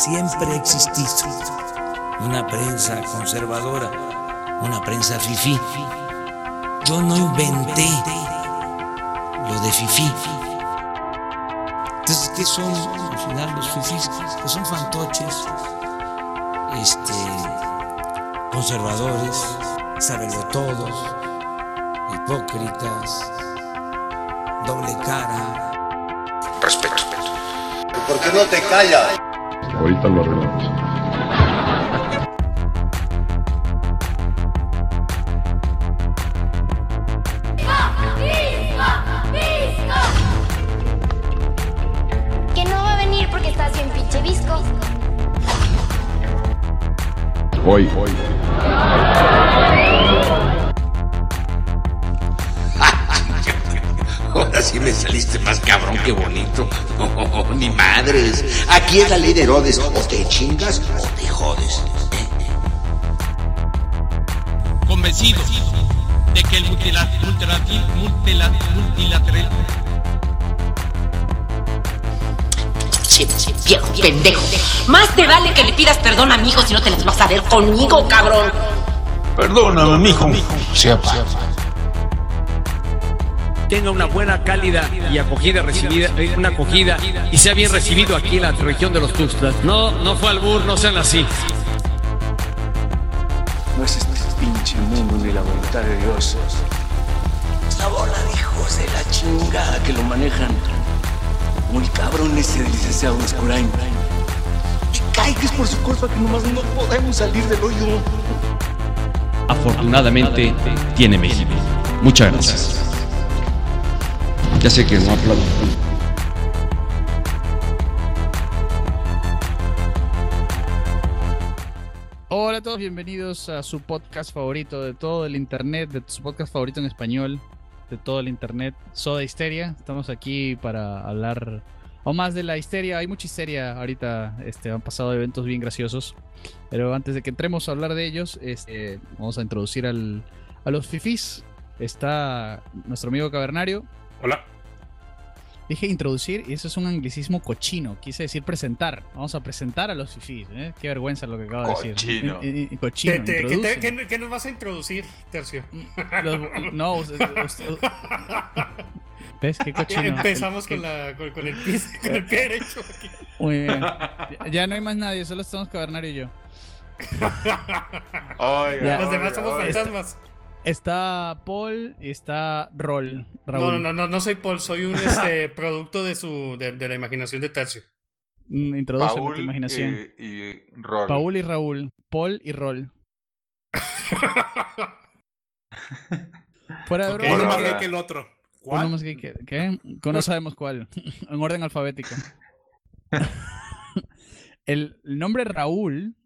siempre ha existido una prensa conservadora, una prensa fifí. Yo no inventé lo de fifí. Entonces, ¿qué son al final los fifís? Pues son fantoches, este, conservadores, todos, hipócritas, doble cara. Respeto. ¿Por qué no te callas? Ahorita lo arreglamos. Que no va a venir porque estás bien pinche visco. Hoy, hoy. Ahora sí me saliste más cabrón que bonito. Oh, ni madres. Aquí es la ley Herodes. O te chingas o te jodes. Convencido de que el multilateral, multilateral, multilateral viejo pendejo. Más te vale que le pidas perdón a mi hijo si no te las vas a ver conmigo, cabrón. Perdóname, mijo. Sea tenga una buena, cálida y acogida recibida, eh, una acogida y sea bien recibido aquí en la región de los Tuxtlas. No, no fue albur, no sean así. No es este pinche mundo ni la voluntad de Dios. La bola de hijos de la chingada que lo manejan. Como el cabrón ese del licenciado Escurain. Y cae que es por su culpa que nomás no podemos salir del hoyo. Afortunadamente tiene México. Muchas gracias. Ya sé que no aplaudo. Hola a todos, bienvenidos a su podcast favorito de todo el internet, de su podcast favorito en español, de todo el internet, Soda Histeria. Estamos aquí para hablar o más de la histeria. Hay mucha histeria ahorita, este, han pasado eventos bien graciosos. Pero antes de que entremos a hablar de ellos, este, vamos a introducir al, a los fifis. Está nuestro amigo Cavernario. Hola. Dije introducir y eso es un anglicismo cochino. Quise decir presentar. Vamos a presentar a los fifís. ¿eh? Qué vergüenza lo que acabo de decir. Cochino. cochino. ¿Qué, nos vas a introducir, Tercio? no, usted, ¿Ves qué cochino? Empezamos con, la, con, el pie, con el pie derecho. Aquí. Muy bien. Ya no hay más nadie, solo estamos Cabernario y yo. Oiga, Los demás somos fantasmas. Está Paul y está Rol. No, no, no, no soy Paul, soy un este, producto de su de, la imaginación de Tercio. Mm, introduce tu imaginación. Y, y Rol. Paul y Raúl. Paul y Rol. Fuera de okay, uno más gay que el otro. ¿Cuál? Uno más gay que, ¿Qué? No sabemos cuál. en orden alfabético. el nombre Raúl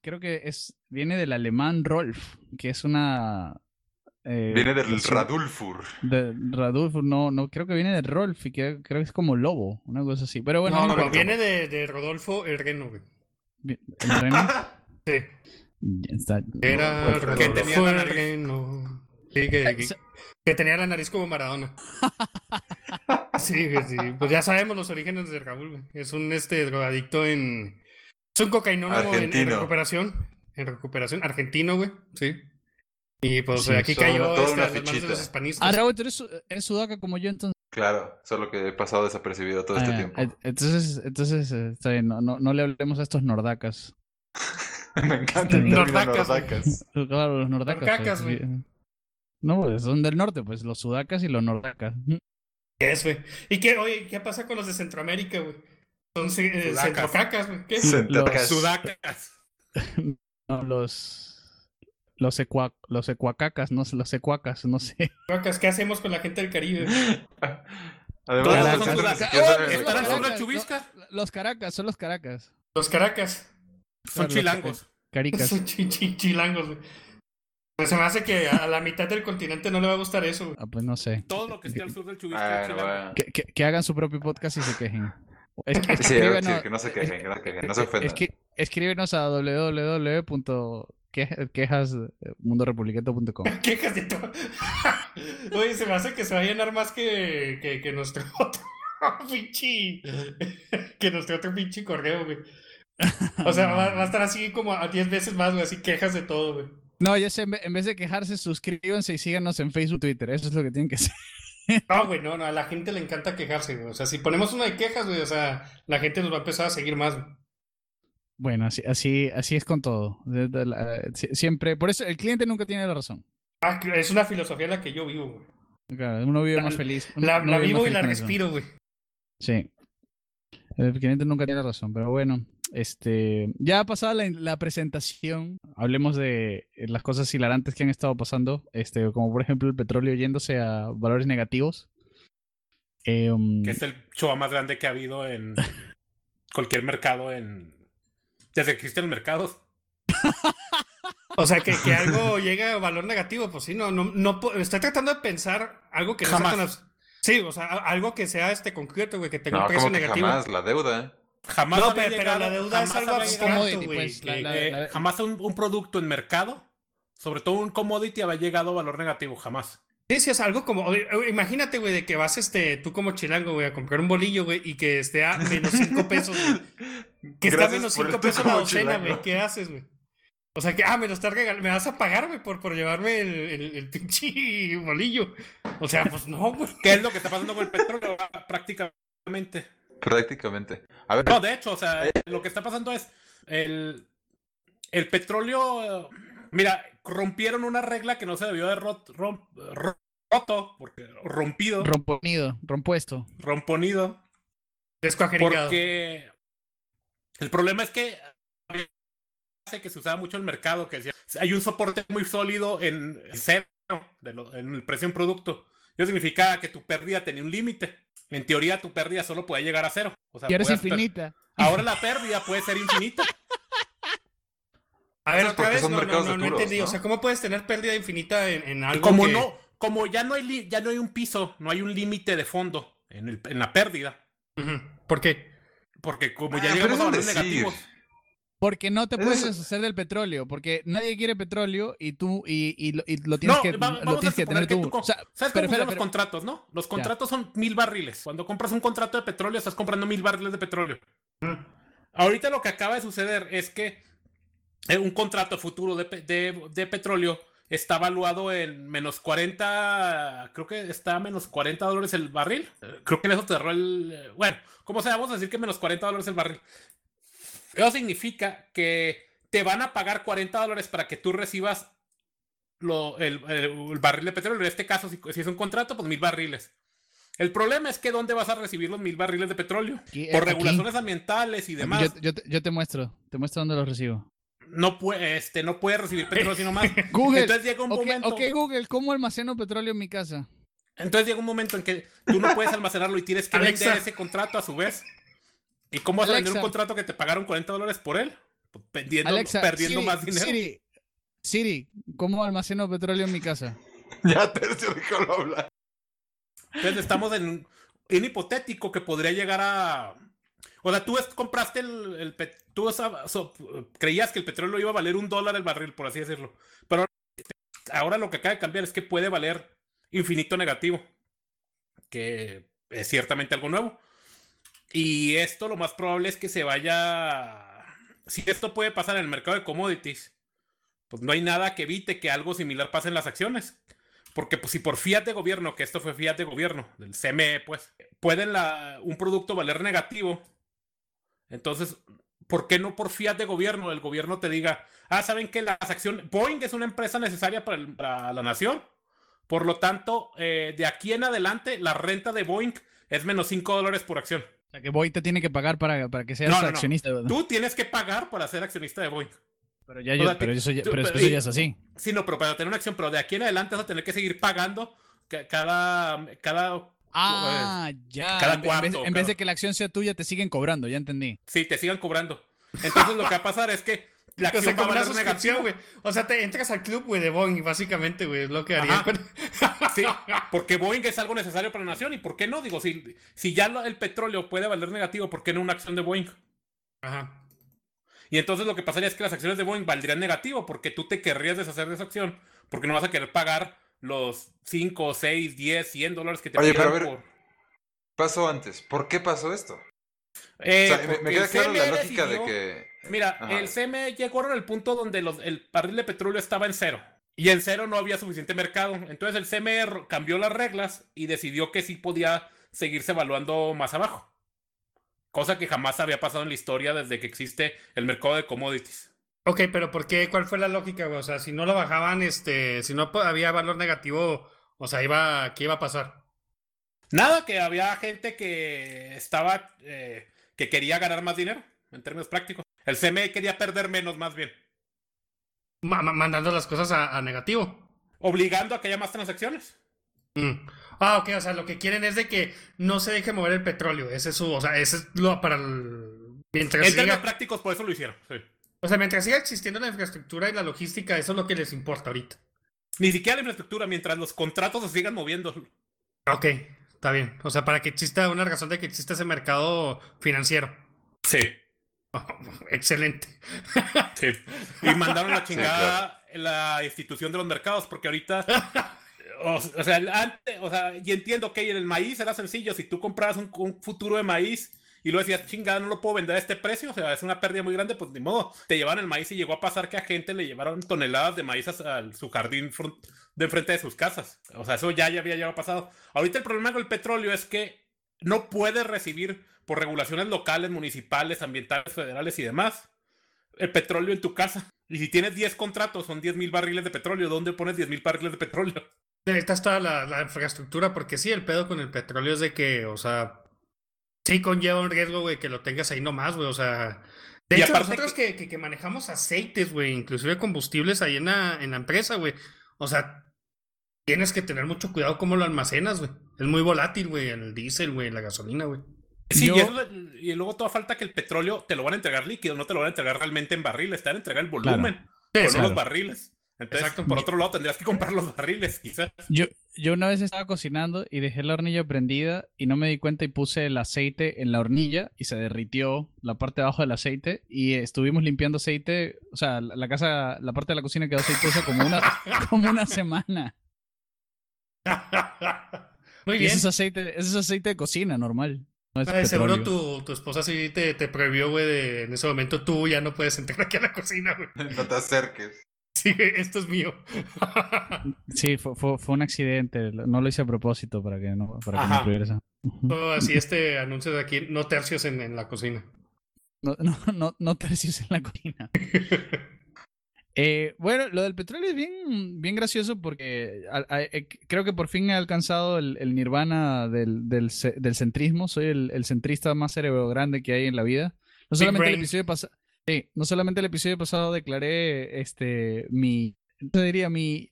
creo que es viene del alemán Rolf, que es una eh, viene del Radulfur. De Radulfur, no, no, creo que viene de Rolf y que, creo que es como lobo, una cosa así. Pero bueno, no, no, viene de, de, Rodolfo el Reno. ¿El Reno? sí. Está... Era que tenía la nariz... Sí, que, que, tenía la nariz como Maradona. sí, sí, pues ya sabemos los orígenes de Raúl. Es un este drogadicto en es un cocainólogo en, recuperación. En recuperación. Argentino, güey. Sí. Y pues aquí cayó este, las manos de los hispanistas. Ah, Raúl, tú eres, sudaca como yo entonces. Claro, solo que he pasado desapercibido todo este ah, tiempo. Entonces, entonces eh, está bien, no, no, no le hablemos a estos nordacas. Me encanta el nordacas. nordacas. claro, los nordacas. Nordacas, pues, güey. No, pues son del norte, pues los sudacas y los nordacas. ¿Qué es, güey? ¿Y qué, oye, qué pasa con los de Centroamérica, güey? Son eh, centrocacas. ¿Qué? Los sudacas. no, los. Los, ecua, los ecuacacas, no sé, los ecuacas, no sé. ¿Qué hacemos con la gente del Caribe? Además, ¿Estarán son las chubiscas? Los caracas, son los caracas. Los caracas. Son chilangos. Caricas. Son chilangos, güey. Pues se me hace que a la mitad del continente no le va a gustar eso. Güey. Ah, pues no sé. Todo lo que esté al sur del chubisca. Ah, que, que, que, hagan su propio podcast y se quejen. Es, sí, escríbenos, que no se quejen, que no se quejen, no se ofendan. escríbenos a www.quejasmundorepubliqueto.com Quejas de todo. Oye, se me hace que se va a llenar más que, que, nuestro otro pinche. que nuestro otro pinche correo, güey. O sea, va, va, a estar así como a 10 veces más, güey, así quejas de todo, güey. No, ya sé, en vez de quejarse, suscríbanse y síganos en Facebook, Twitter. Eso es lo que tienen que hacer. No, güey, no, no, a la gente le encanta quejarse, güey. O sea, si ponemos una de quejas, güey, o sea, la gente nos va a empezar a seguir más, Bueno, así, así, así es con todo. Siempre, por eso el cliente nunca tiene la razón. Ah, es una filosofía en la que yo vivo, güey. Claro, uno vive más feliz. la, vivo y la respiro, güey. Sí. El cliente nunca tiene razón, pero bueno, este, ya pasada la, la, presentación, hablemos de las cosas hilarantes que han estado pasando, este, como por ejemplo el petróleo yéndose a valores negativos. Eh, que es el show más grande que ha habido en cualquier mercado en desde que existen mercados. O sea, que, que algo llega a valor negativo, pues sí, no, no, no, estoy tratando de pensar algo que jamás. No sea Sí, o sea, algo que sea este concreto, güey, que tenga un precio negativo. Jamás, la deuda. Jamás no, pero, la deuda es algo abstracto, güey. Pues, eh, jamás un, un, producto en mercado, sobre todo un commodity, había llegado a valor negativo, jamás. Sí, sí, es algo como, imagínate, güey, de que vas, este, tú como chilango, güey, a comprar un bolillo, güey, y que esté a menos 5 pesos, güey. Que esté a menos 5 pesos la docena, güey. ¿Qué haces, güey? O sea que, ah, me lo estás regalando, me vas a pagar, güey, por, por llevarme el, el, el, pinche bolillo. O sea, pues no, güey. ¿Qué es lo que está pasando con el petróleo prácticamente? Prácticamente. A ver. No, de hecho, o sea, lo que está pasando es el, el petróleo. Mira, rompieron una regla que no se debió de rot, romp, roto, porque rompido. Romponido, rompuesto. Romponido. Descuajericado. Porque el problema es que que se usaba mucho el mercado, que decía, hay un soporte muy sólido en cero, de lo, en el precio en producto. Eso significa que tu pérdida tenía un límite. En teoría, tu pérdida solo puede llegar a cero. O sea, y eres infinita. Ahora la pérdida puede ser infinita. A ver, otra vez, no, no, no, no, entendí. ¿no? O sea, ¿cómo puedes tener pérdida infinita en, en algo como que... no, como ya no hay ya no hay un piso, no hay un límite de fondo en, el, en la pérdida. Uh -huh. ¿Por qué? Porque como ya ah, llegamos a valores negativos. Porque no te puedes deshacer del petróleo, porque nadie quiere petróleo y tú y, y, lo, y lo, tienes no, que, va, lo tienes que tener que tú. tú o sea, ¿Sabes pero, cómo pero, los contratos, no? Los contratos ya. son mil barriles. Cuando compras un contrato de petróleo, estás comprando mil barriles de petróleo. Mm. Ahorita lo que acaba de suceder es que un contrato futuro de, de, de petróleo está valuado en menos 40, creo que está a menos 40 dólares el barril. Creo que en eso cerró el... Bueno, como sea, vamos a decir que menos 40 dólares el barril. Eso significa que te van a pagar 40 dólares para que tú recibas lo, el, el, el, barril de petróleo. En este caso, si, si, es un contrato, pues mil barriles. El problema es que ¿dónde vas a recibir los mil barriles de petróleo? Aquí, Por aquí. regulaciones ambientales y demás. Yo, yo, te, yo, te, muestro, te muestro dónde los recibo. No puede, este, no puede recibir petróleo sino más. Google. Entonces llega un okay, momento. Ok, Google, ¿cómo almaceno petróleo en mi casa? Entonces llega un momento en que tú no puedes almacenarlo y tienes que Alexa. vender ese contrato a su vez. ¿Y cómo vas a vender un contrato que te pagaron 40 dólares por él? Pues perdiendo, Alexa, perdiendo Siri, más dinero. Siri, Siri, ¿cómo almaceno petróleo en mi casa? ya Tercio déjalo hablar. Entonces estamos en un hipotético que podría llegar a. O sea, tú compraste el. el tú so, creías que el petróleo iba a valer un dólar el barril, por así decirlo. Pero ahora lo que acaba de cambiar es que puede valer infinito negativo. Que es ciertamente algo nuevo. Y esto lo más probable es que se vaya. Si esto puede pasar en el mercado de commodities, pues no hay nada que evite que algo similar pase en las acciones. Porque pues, si por fiat de gobierno, que esto fue fiat de gobierno, del CME, pues, puede la, un producto valer negativo. Entonces, ¿por qué no por fiat de gobierno? El gobierno te diga, ah, ¿saben que las acciones, Boeing es una empresa necesaria para la nación? Por lo tanto, eh, de aquí en adelante, la renta de Boeing es menos 5 dólares por acción. O sea, que Boeing te tiene que pagar para, para que seas no, no, accionista. No. Tú tienes que pagar para ser accionista de Boeing. Pero, ya, yo, o sea, pero, eso, ya, tú, pero eso ya es así. Sí, no, pero para tener una acción, pero de aquí en adelante vas a tener que seguir pagando cada. cada ah, pues, ya. Cada cuarto, en, vez, en vez de que la acción sea tuya, te siguen cobrando, ya entendí. Sí, te sigan cobrando. Entonces lo que va a pasar es que la acción o sea, va a negativa, güey. O sea, te entras al club, güey, de Boeing, básicamente, güey, es lo que haría. sí, porque Boeing es algo necesario para la nación, ¿y por qué no? Digo, si, si ya el petróleo puede valer negativo, ¿por qué no una acción de Boeing? Ajá. Y entonces lo que pasaría es que las acciones de Boeing valdrían negativo, porque tú te querrías deshacer de esa acción, porque no vas a querer pagar los 5, 6, 10, 100 dólares que te Oye, pero a ver, por... pasó antes. ¿Por qué pasó esto? Eh, o sea, me, me queda claro la lógica decidió... de que Mira, el CME llegó al punto donde el barril de petróleo estaba en cero. Y en cero no había suficiente mercado. Entonces el CME cambió las reglas y decidió que sí podía seguirse evaluando más abajo. Cosa que jamás había pasado en la historia desde que existe el mercado de commodities. Ok, pero ¿por qué? ¿Cuál fue la lógica, O sea, si no lo bajaban, este, si no había valor negativo, o sea, iba, ¿qué iba a pasar? Nada, que había gente que estaba, eh, que quería ganar más dinero, en términos prácticos. El CME quería perder menos, más bien. mandando las cosas a, negativo. Obligando a que haya más transacciones. Mm. Ah, ok, o sea, lo que quieren es de que no se deje mover el petróleo. Ese es su, o sea, ese es lo para el... Mientras en términos prácticos, por eso lo hicieron, sí. O sea, mientras siga existiendo la infraestructura y la logística, eso es lo que les importa ahorita. Ni siquiera la infraestructura, mientras los contratos se sigan moviendo. Ok, está bien. O sea, para que exista una razón de que exista ese mercado financiero. Sí. excelente. sí. Y mandaron la chingada la institución de los mercados, porque ahorita o, sea, antes, o sea, y entiendo que el maíz era sencillo. Si tú compras un, futuro de maíz y lo decías, chingada, no lo puedo vender a este precio, o sea, es una pérdida muy grande, pues ni modo. Te llevan el maíz y llegó a pasar que a gente le llevaron toneladas de maíz a, su jardín de enfrente de sus casas. O sea, eso ya, ya había ya pasado. Ahorita el problema con el petróleo es que no puedes recibir por regulaciones locales, municipales, ambientales, federales y demás el petróleo en tu casa. Y si tienes 10 contratos, son 10 mil barriles de petróleo. ¿Dónde pones 10 mil barriles de petróleo? Necesitas toda la, la, infraestructura, porque sí, el pedo con el petróleo es de que, o sea, sí conlleva un riesgo, güey, que lo tengas ahí nomás, güey, o sea. De hecho, nosotros que, que, manejamos aceites, güey, inclusive combustibles ahí en la, en la empresa, güey, o sea, tienes que tener mucho cuidado cómo lo almacenas, güey. Es muy volátil, güey, el diésel, güey, la gasolina, güey. Sí, y, luego toda falta que el petróleo te lo van a entregar líquido, no te lo van a entregar realmente en barriles, te van a entregar el volumen, con no los barriles. Entonces, por otro lado, tendrías que comprar los barriles, quizás. Yo, yo una vez estaba cocinando y dejé la hornilla prendida y no me di cuenta y puse el aceite en la hornilla y se derritió la parte de abajo del aceite y estuvimos limpiando aceite, o sea, la, casa, la parte de la cocina quedó aceitosa como una, como una semana. Muy bien. Ese es, aceite, ese es aceite de cocina, normal. No seguro tu, tu, esposa sí te, te prohibió, güey, en ese momento tú ya no puedes entrar aquí a la cocina, güey. No te acerques. Sí, esto es mío. sí, fue, fue, un accidente. No lo hice a propósito para que no, para que no así este anuncio de aquí, no tercios en, en la cocina. No, no, no, no tercios en la cocina. Eh, bueno, lo del petróleo es bien, bien gracioso porque eh, creo que por fin he alcanzado el, nirvana del, del, del, centrismo. Soy el, el, centrista más cerebro grande que hay en la vida. No solamente el episodio pasado no solamente el episodio pasado declaré este mi, diría mi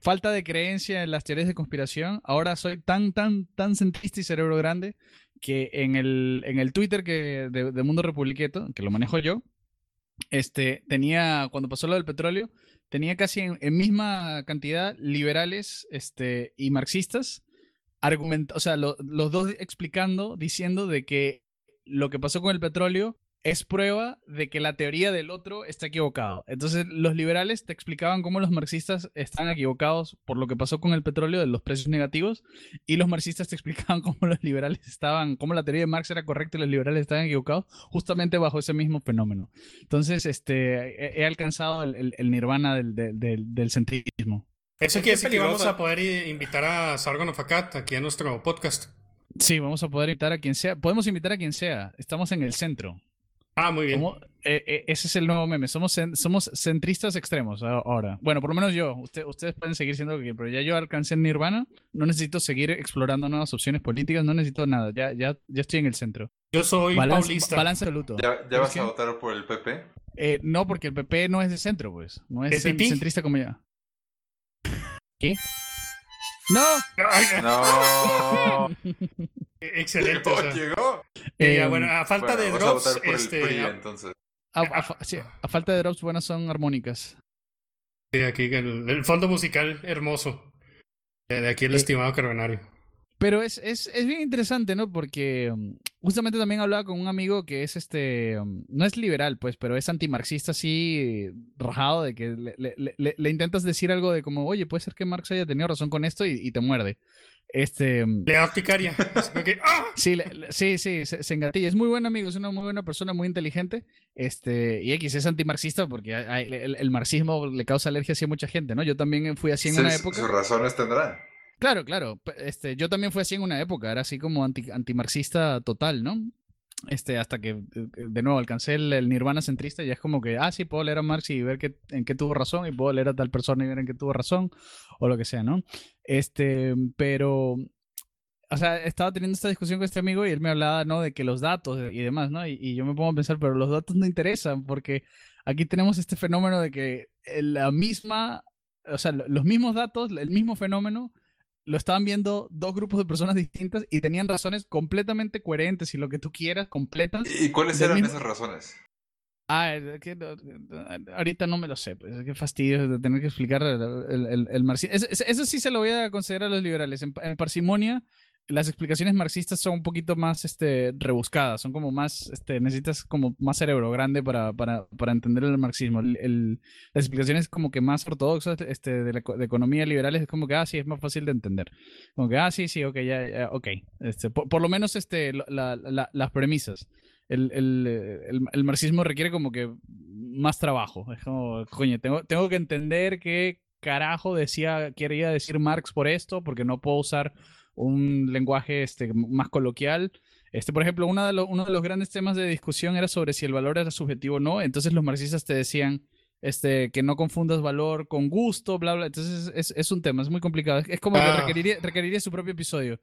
falta de creencia en las teorías de conspiración. Ahora soy tan, tan, tan centrista y cerebro grande que en el, en el Twitter que, de, Mundo Republiqueto, que lo manejo yo, este, tenía, cuando pasó lo del petróleo, tenía casi en, misma cantidad liberales este, y marxistas, argument o sea, los dos explicando, diciendo de que lo que pasó con el petróleo es prueba de que la teoría del otro está equivocado. Entonces, los liberales te explicaban cómo los marxistas están equivocados por lo que pasó con el petróleo de los precios negativos, y los marxistas te explicaban cómo los liberales estaban, cómo la teoría de Marx era correcta y los liberales estaban equivocados, justamente bajo ese mismo fenómeno. Entonces, este, he, alcanzado el, nirvana del, del, centrismo. Eso quiere decir que vamos a poder invitar a Sargon of Akkad aquí a nuestro podcast. Sí, vamos a poder invitar a quien sea. Podemos invitar a quien sea. Estamos en el centro. Ah, muy bien. Eh, eh, ese es el nuevo meme. Somos, somos centristas extremos ahora. Bueno, por lo menos yo. ustedes pueden seguir siendo que pero ya yo alcancé en Nirvana. No necesito seguir explorando nuevas opciones políticas. No necesito nada. Ya, ya, ya estoy en el centro. Yo soy balance, paulista. Balance absoluto. ¿Ya, vas a votar por el PP? Eh, no, porque el PP no es de centro, pues. No es centrista como ya. ¿Qué? ¡No! ¡No! Excelente. Llegó, eh, bueno, a falta de drops. este, entonces. A, falta de drops, buenas son armónicas. Sí, aquí el, fondo musical hermoso. De aquí el eh, estimado Carbonario. Pero es, es, es, bien interesante, ¿no? Porque um, justamente también hablaba con un amigo que es este, um, no es liberal, pues, pero es antimarxista así, rajado, de que le, le, le, intentas decir algo de como, oye, puede ser que Marx haya tenido razón con esto y, te muerde. Este. Le opticaria. ¡ah! Sí, sí, sí, se, engatilla. Es muy buen amigo, es una muy buena persona, muy inteligente. Este, y X es antimarxista porque el, marxismo le causa alergia a mucha gente, ¿no? Yo también fui así en una época. Sus razones tendrá. Claro, claro. Este, yo también fui así en una época, era así como anti, antimarxista total, ¿no? Este, hasta que eh, de nuevo alcancé el, nirvana centrista y es como que, ah, sí, puedo leer a Marx y ver que, en qué tuvo razón, y puedo leer a tal persona y ver en qué tuvo razón, o lo que sea, ¿no? Este, pero, o sea, estaba teniendo esta discusión con este amigo y él me hablaba, ¿no? De que los datos y demás, ¿no? Y, yo me pongo a pensar, pero los datos no interesan porque aquí tenemos este fenómeno de que la misma, o sea, los mismos datos, el mismo fenómeno, lo estaban viendo dos grupos de personas distintas y tenían razones completamente coherentes y lo que tú quieras, completas. ¿Y cuáles eran esas razones? Ah, que, ahorita no me lo sé, pues qué fastidio de tener que explicar el, el, marxismo. Eso, sí se lo voy a considerar a los liberales. En, en parsimonia las explicaciones marxistas son un poquito más este, rebuscadas, son como más, este, necesitas como más cerebro grande para, para, para entender el marxismo. El, las explicaciones como que más ortodoxas este, de, la, economía liberales es como que, ah, sí, es más fácil de entender. Como que, ah, sí, sí, ok, ya, ya ok. Este, por, lo menos este, la, la, las premisas. El, el, el, marxismo requiere como que más trabajo. Es como, coño, tengo, tengo que entender qué carajo decía, quería decir Marx por esto, porque no puedo usar un lenguaje este, más coloquial. Este, por ejemplo, uno de, los, uno de los grandes temas de discusión era sobre si el valor era subjetivo o no. Entonces los marxistas te decían este, que no confundas valor con gusto, bla, bla. Entonces es, es un tema, es muy complicado. Es, como que ah. requeriría, requeriría su propio episodio.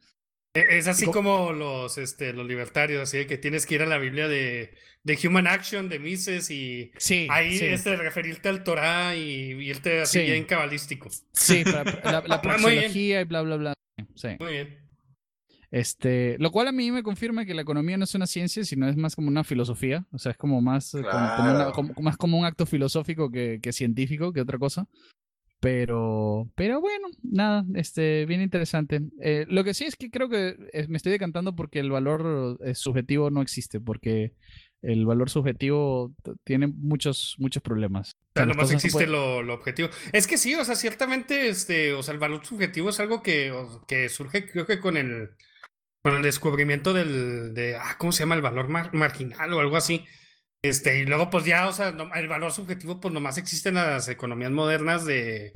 E, es así como los, este, los libertarios, así que tienes que ir a la Biblia de, de Human Action, de Mises, y ahí Este, referirte al Torah y, irte así bien cabalístico. Sí, la, la, la y bla, bla, bla. Sí. Muy bien. Este, lo cual a mí me confirma que la economía no es una ciencia, sino es más como una filosofía. O sea, es como más, eh, como, más como un acto filosófico que, que, científico, que otra cosa. Pero, pero bueno, nada, este, bien interesante. Eh, lo que sí es que creo que eh, me estoy decantando porque el valor subjetivo no existe, porque el valor subjetivo tiene muchos, muchos problemas. O nomás existe lo, lo, objetivo. Es que sí, o sea, ciertamente, este, o sea, el valor subjetivo es algo que, que surge, creo que con el, con el descubrimiento del, de, ah, ¿cómo se llama? El valor marginal o algo así. Este, y luego, pues ya, o sea, el valor subjetivo, pues nomás existe en las economías modernas de,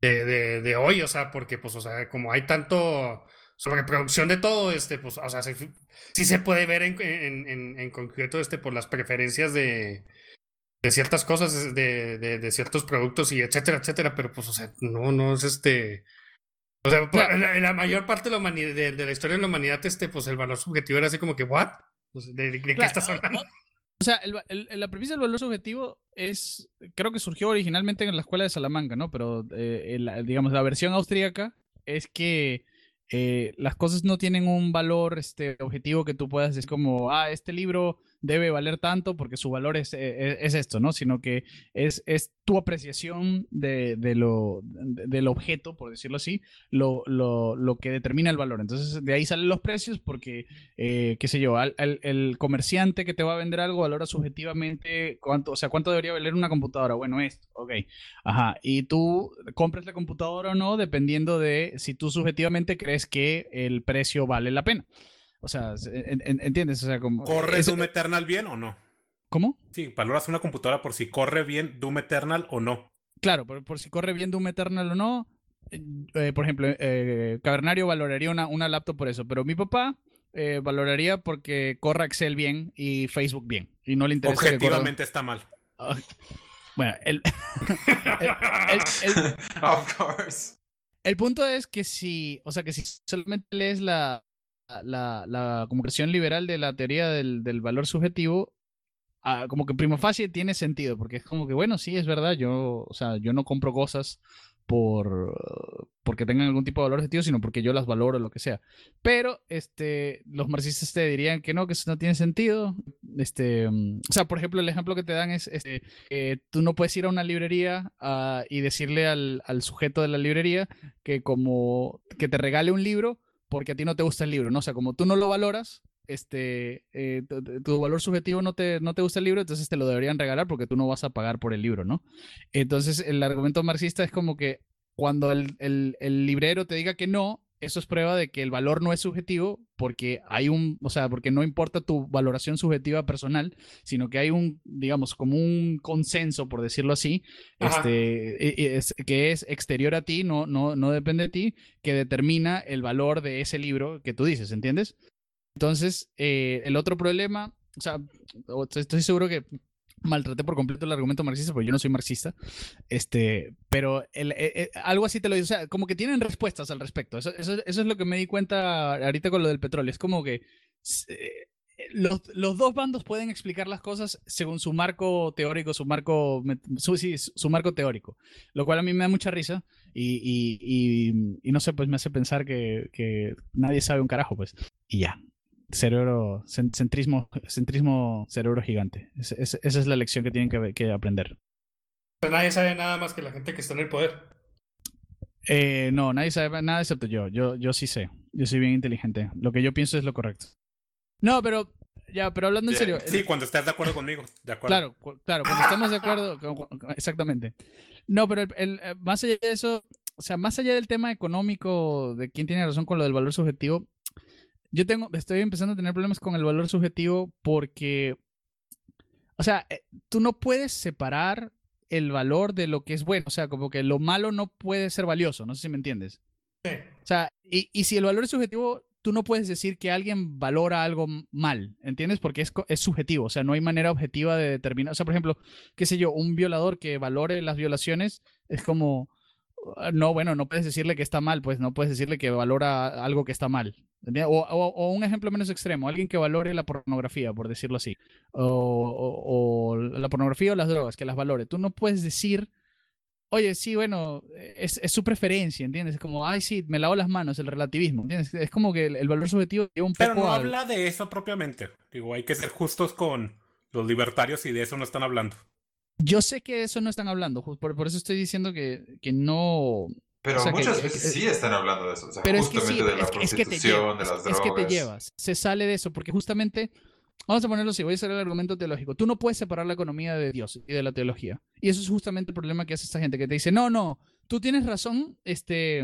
de, de, de hoy, o sea, porque, pues, o sea, como hay tanto sobreproducción de todo, este, pues, o sea, sí, se puede ver en, en, en, concreto, este, por las preferencias de, de ciertas cosas, de, de, ciertos productos y etcétera, etcétera, pero pues, o sea, no, no es este... O sea, en, la, mayor parte de la, humanidad, de, la historia de la humanidad, este, pues el valor subjetivo era así como que, ¿what? ¿De, qué estás hablando? O sea, el, el, la premisa del valor subjetivo es, creo que surgió originalmente en la escuela de Salamanca, ¿no? Pero, eh, digamos, la versión austríaca es que eh, las cosas no tienen un valor este, objetivo que tú puedas decir como, ah, este libro debe valer tanto porque su valor es, eh, es, esto, ¿no? Sino que es, es tu apreciación de, de lo, del objeto, por decirlo así, lo, lo, lo, que determina el valor. Entonces, de ahí salen los precios porque, eh, qué sé yo, al, el comerciante que te va a vender algo valora subjetivamente cuánto, o sea, cuánto debería valer una computadora. Bueno, esto, ok. Ajá. Y tú compras la computadora o no dependiendo de si tú subjetivamente crees que el precio vale la pena. O sea, ¿entiendes? O sea, como... ¿Corre Doom Eternal bien o no? ¿Cómo? Sí, valoras una computadora por si corre bien Doom Eternal o no. Claro, por, por si corre bien Doom Eternal o no. Eh, eh, por ejemplo, eh, Cavernario valoraría una, una laptop por eso, pero mi papá valoraría porque corra Excel bien y Facebook bien. Y no le interesa. Objetivamente está mal. Ah, bueno, el, of course. El punto es que si, o sea, que si solamente lees la, la, la comunicación liberal de la teoría del, del valor subjetivo, ah, como que primo facie tiene sentido, porque es como que, bueno, sí, es verdad, yo, o sea, yo no compro cosas por porque tengan algún tipo de valor objetivo, sino porque yo las valoro, lo que sea. Pero este, los marxistas te dirían que no, que eso no tiene sentido. Este, o sea, por ejemplo, el ejemplo que te dan es, este, tú no puedes ir a una librería ah, y decirle al, al, sujeto de la librería que como que te regale un libro porque a ti no te gusta el libro, ¿no? O sea, como tú no lo valoras, este, eh, tu, valor subjetivo no te, no te gusta el libro, entonces te lo deberían regalar porque tú no vas a pagar por el libro, ¿no? Entonces, el argumento marxista es como que cuando el, el, el librero te diga que no, eso es prueba de que el valor no es subjetivo porque hay un, o sea, porque no importa tu valoración subjetiva personal, sino que hay un, digamos, como un consenso, por decirlo así, este, es, que es exterior a ti, no, no, no depende de ti, que determina el valor de ese libro que tú dices, ¿entiendes? Entonces, eh, el otro problema, o sea, estoy seguro que maltraté por completo el argumento marxista, porque yo no soy marxista, este, pero el, eh, eh, algo así te lo digo, o sea, como que tienen respuestas al respecto. Eso, eso, es lo que me di cuenta ahorita con lo del petróleo. Es como que eh, los, los, dos bandos pueden explicar las cosas según su marco teórico, su marco, su, su marco teórico, lo cual a mí me da mucha risa y, y, y, no sé, pues me hace pensar que, que nadie sabe un carajo, pues, y ya cerebro, centrismo, centrismo cerebro gigante. esa es la lección que tienen que, que aprender. Pero nadie sabe nada más que la gente que está en el poder. Eh, no, nadie sabe nada excepto yo. yo. Yo sí sé. Yo soy bien inteligente. Lo que yo pienso es lo correcto. No, pero ya, pero hablando en serio. Sí, cuando estás de acuerdo conmigo. De acuerdo. Claro, claro, cuando estamos de acuerdo. Exactamente. No, pero el, eh, más allá de eso, o sea, más allá del tema económico, de quién tiene razón con lo del valor subjetivo, yo tengo, estoy empezando a tener problemas con el valor subjetivo porque, o sea, eh, tú no puedes separar el valor de lo que es bueno. O sea, como que lo malo no puede ser valioso. No sé si me entiendes. Sí. O sea, y, y si el valor es subjetivo, tú no puedes decir que alguien valora algo mal, ¿entiendes? Porque es, es, subjetivo, o sea, no hay manera objetiva de determinar. O sea, por ejemplo, qué sé yo, un violador que valore las violaciones es como, no, bueno, no puedes decirle que está mal, pues no puedes decirle que valora algo que está mal. O, un ejemplo menos extremo, alguien que valore la pornografía, por decirlo así, o, la pornografía o las drogas, que las valore. Tú no puedes decir, oye, sí, bueno, es, su preferencia, ¿entiendes? Es como, ay, sí, me lavo las manos, el relativismo, ¿entiendes? Es como que el, valor subjetivo lleva un Pero no habla de eso propiamente. Digo, hay que ser justos con los libertarios y de eso no están hablando. Yo sé que eso no están hablando, por, por eso estoy diciendo que, que no, pero muchas veces sí están hablando de eso. O sea, pero justamente es que de la prostitución, de las drogas. Es que te llevas. Se sale de eso, porque justamente. Vamos a ponerlo así, voy a hacer el argumento teológico. Tú no puedes separar la economía de Dios y de la teología. Y eso es justamente el problema que hace esta gente, que te dice, no, no, tú tienes razón, este,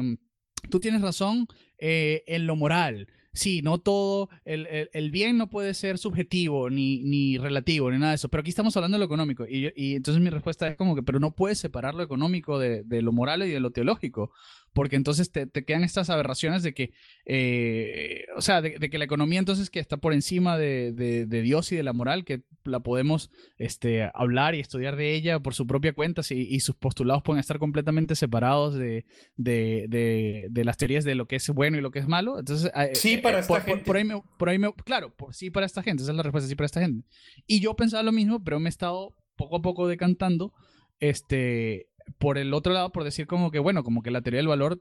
tú tienes razón eh, en lo moral, sí, no todo, el, bien no puede ser subjetivo, ni, ni relativo, ni nada de eso, pero aquí estamos hablando de lo económico. Y, y entonces mi respuesta es como que, pero no puedes separar lo económico de, de lo moral y de lo teológico porque entonces te, quedan estas aberraciones de que, eh, o sea, de, que la economía entonces que está por encima de, Dios y de la moral, que la podemos este, hablar y estudiar de ella por su propia cuenta y, sus postulados pueden estar completamente separados de, las teorías de lo que es bueno y lo que es malo. Entonces, eh, sí, para eh, esta gente. Por, ahí por ahí claro, por, sí para esta gente, esa es la respuesta, sí para esta gente. Y yo pensaba lo mismo, pero me he estado poco a poco decantando este, por el otro lado, por decir como que, bueno, como que la teoría del valor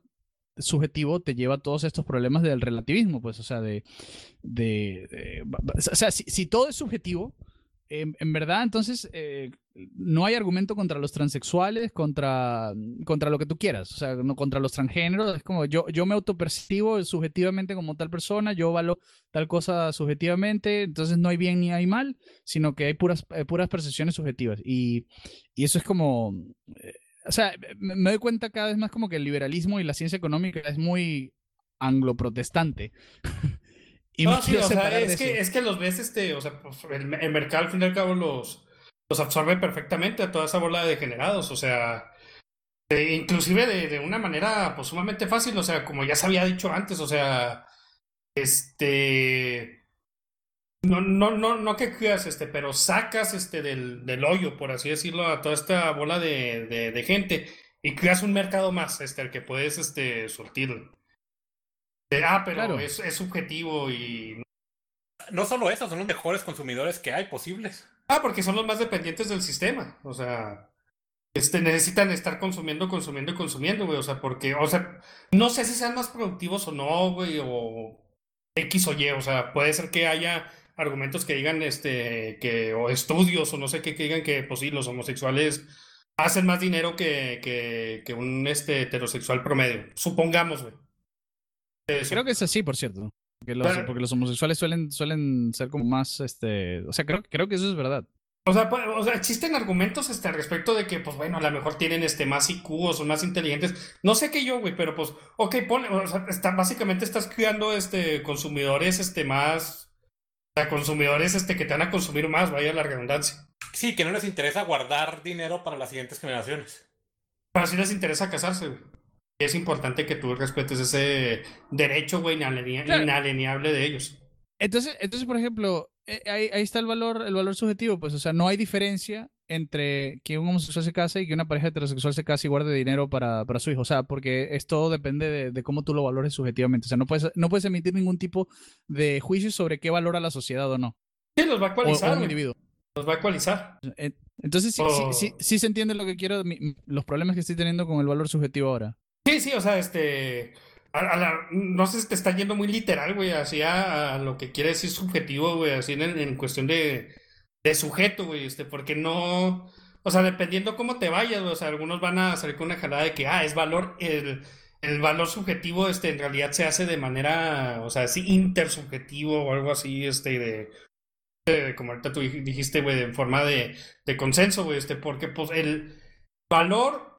subjetivo te lleva a todos estos problemas del relativismo, pues, o sea, de, de, o sea, si, todo es subjetivo, en, verdad, entonces, eh, no hay argumento contra los transexuales, contra, contra lo que tú quieras, o sea, no contra los transgéneros, es como yo, yo me autopercibo subjetivamente como tal persona, yo valo tal cosa subjetivamente, entonces no hay bien ni hay mal, sino que hay puras, eh, puras percepciones subjetivas. Y, y eso es como, eh, o sea, me, doy cuenta cada vez más como que el liberalismo y la ciencia económica es muy anglo-protestante. y no, sí, o sea, es que, es que los ves, este, o sea, pues, el, mercado al fin y al cabo los, los absorbe perfectamente a toda esa bola de degenerados, o sea, inclusive de, de, una manera pues sumamente fácil, o sea, como ya se había dicho antes, o sea, este no, no, no, no que cuidas, este, pero sacas este del, del hoyo, por así decirlo, a toda esta bola de, de, gente y creas un mercado más, este, el que puedes este, surtir. ah, pero es, es subjetivo y. No solo eso, son los mejores consumidores que hay posibles. Ah, porque son los más dependientes del sistema. O sea, este, necesitan estar consumiendo, consumiendo y consumiendo, güey. O sea, porque, o sea, no sé si sean más productivos o no, güey, o X o Y. O sea, puede ser que haya argumentos que digan, este, que, o estudios, o no sé qué, que digan que, pues sí, los homosexuales hacen más dinero que, que, que un este, heterosexual promedio. Supongamos, güey. Creo que es así, por cierto. Porque los, porque los homosexuales suelen, suelen ser como más, este, o sea, creo, creo que eso es verdad. O sea, pues, o sea, existen argumentos este, al respecto de que, pues bueno, a lo mejor tienen este, más IQ o son más inteligentes. No sé qué yo, güey, pero pues, ok, pone, o sea, está, básicamente estás creando este, consumidores este, más. O sea, consumidores este, que te van a consumir más, vaya la redundancia. Sí, que no les interesa guardar dinero para las siguientes generaciones. Pero sí les interesa casarse, güey. Es importante que tú respetes ese derecho, güey, inalienable de ellos. Entonces, entonces, por ejemplo, eh, ahí, ahí, está el valor, el valor subjetivo, pues, o sea, no hay diferencia entre que un homosexual se case y que una pareja heterosexual se case y guarde dinero para, para su hijo, o sea, porque esto depende de, de, cómo tú lo valores subjetivamente, o sea, no puedes, no puedes emitir ningún tipo de juicio sobre qué valora la sociedad o no. Sí, los va a ecualizar. un individuo. Los va a ecualizar. Entonces, sí, sí, sí, sí, se entiende lo que quiero, los problemas que estoy teniendo con el valor subjetivo ahora. Sí, sí, o sea, este no sé si te está yendo muy literal, güey, así a, lo que quiere decir subjetivo, güey, así en, cuestión de, de sujeto, güey, este, porque no, o sea, dependiendo cómo te vayas, o sea, algunos van a salir con una jalada de que, ah, es valor, el, el valor subjetivo, este, en realidad se hace de manera, o sea, así intersubjetivo o algo así, este, de, de como ahorita tú dijiste, güey, en forma de, de consenso, güey, este, porque, pues, el valor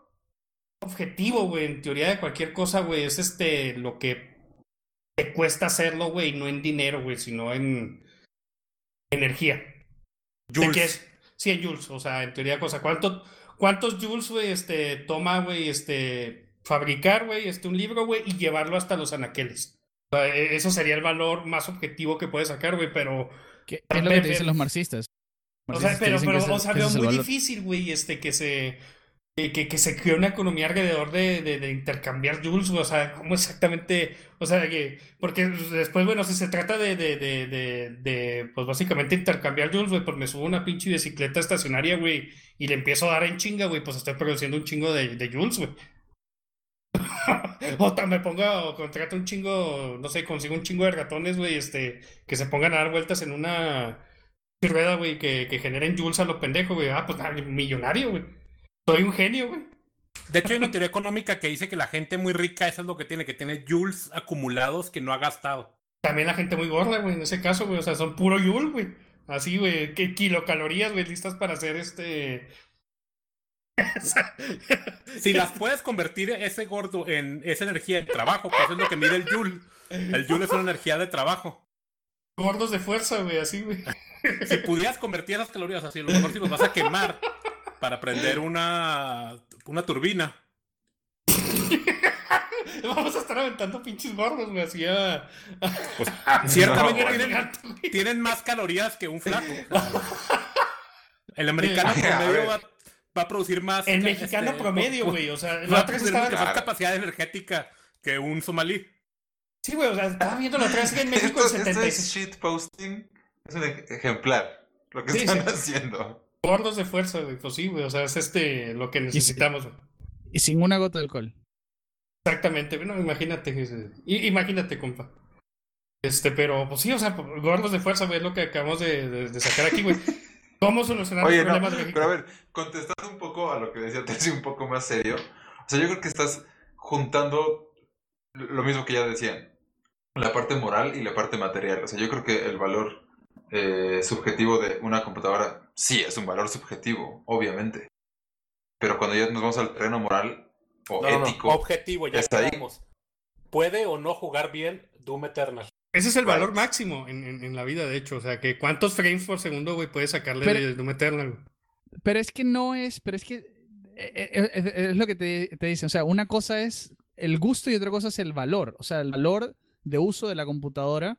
objetivo, güey, en teoría de cualquier cosa, güey, es este, lo que te cuesta hacerlo, güey, no en dinero, güey, sino en energía. Jules. ¿De es? Sí, en Jules, o sea, en teoría cosa. ¿Cuánto, ¿Cuántos Jules, güey, este, toma, güey, este, fabricar, güey, este, un libro, güey, y llevarlo hasta los anaqueles? O sea, e, eso sería el valor más objetivo que puedes sacar, güey, pero... ¿Qué, es lo que te dicen los marxistas? o sea, pero, pero, o sea, veo muy difícil, güey, este, que se que, que, se creó una economía alrededor de, de, intercambiar joules, o sea, ¿cómo exactamente? O sea, que, porque después, bueno, si se trata de, de, de, pues básicamente intercambiar joules, güey, pues me subo una pinche bicicleta estacionaria, güey, y le empiezo a dar en chinga, güey, pues estoy produciendo un chingo de, de joules, güey. o me pongo, o contrato un chingo, no sé, consigo un chingo de ratones, güey, este, que se pongan a dar vueltas en una rueda, güey, que, que generen joules a lo pendejo, güey. Ah, pues millonario, güey. Soy un genio, güey. De hecho, hay una teoría económica que dice que la gente muy rica, eso es lo que tiene, que tiene joules acumulados que no ha gastado. También la gente muy gorda, güey, en ese caso, güey. O sea, son puro joule, güey. Así, güey, ¿qué kilocalorías, güey, listas para hacer este. si las puedes convertir ese gordo en esa energía de trabajo, que eso es lo que mide el joule. El joule es una energía de trabajo. Gordos de fuerza, güey, así, güey. Si pudieras convertir esas calorías así, a lo mejor si los vas a quemar para prender una, una turbina. Vamos a estar aventando pinches gordos, me hacía. Pues, ciertamente tienen, más calorías que un flaco. El americano promedio va, a producir más. El mexicano este, promedio, güey. O sea, va a producir más capacidad energética que un somalí. Sí, güey. O sea, estaba viendo la otra vez que en México esto, el 76. Esto es shitposting. Es un ejemplar. Lo que están haciendo. Gordos de fuerza, güey. Pues sí, güey. O sea, es este lo que necesitamos, güey. Y sin una gota de alcohol. Exactamente, bueno, imagínate, imagínate, compa. Este, pero, pues sí, o sea, gordos de fuerza, güey, es lo que acabamos de, sacar aquí, güey. ¿Cómo solucionar los problemas de Pero a ver, contestando un poco a lo que decía Terci, un poco más serio. O sea, yo creo que estás juntando lo mismo que ya decían. La parte moral y la parte material. O sea, yo creo que el valor eh, subjetivo de una computadora, sí, es un valor subjetivo, obviamente. Pero cuando ya nos vamos al terreno moral o ético, objetivo, ya estamos. ¿Puede o no jugar bien Doom Eternal? Ese es el valor máximo en, la vida, de hecho. O sea, que cuántos frames por segundo, güey, puedes sacarle de Doom Eternal. Pero es que no es, pero es que eh, eh, es, lo que te, te dicen. O sea, una cosa es el gusto y otra cosa es el valor. O sea, el valor de uso de la computadora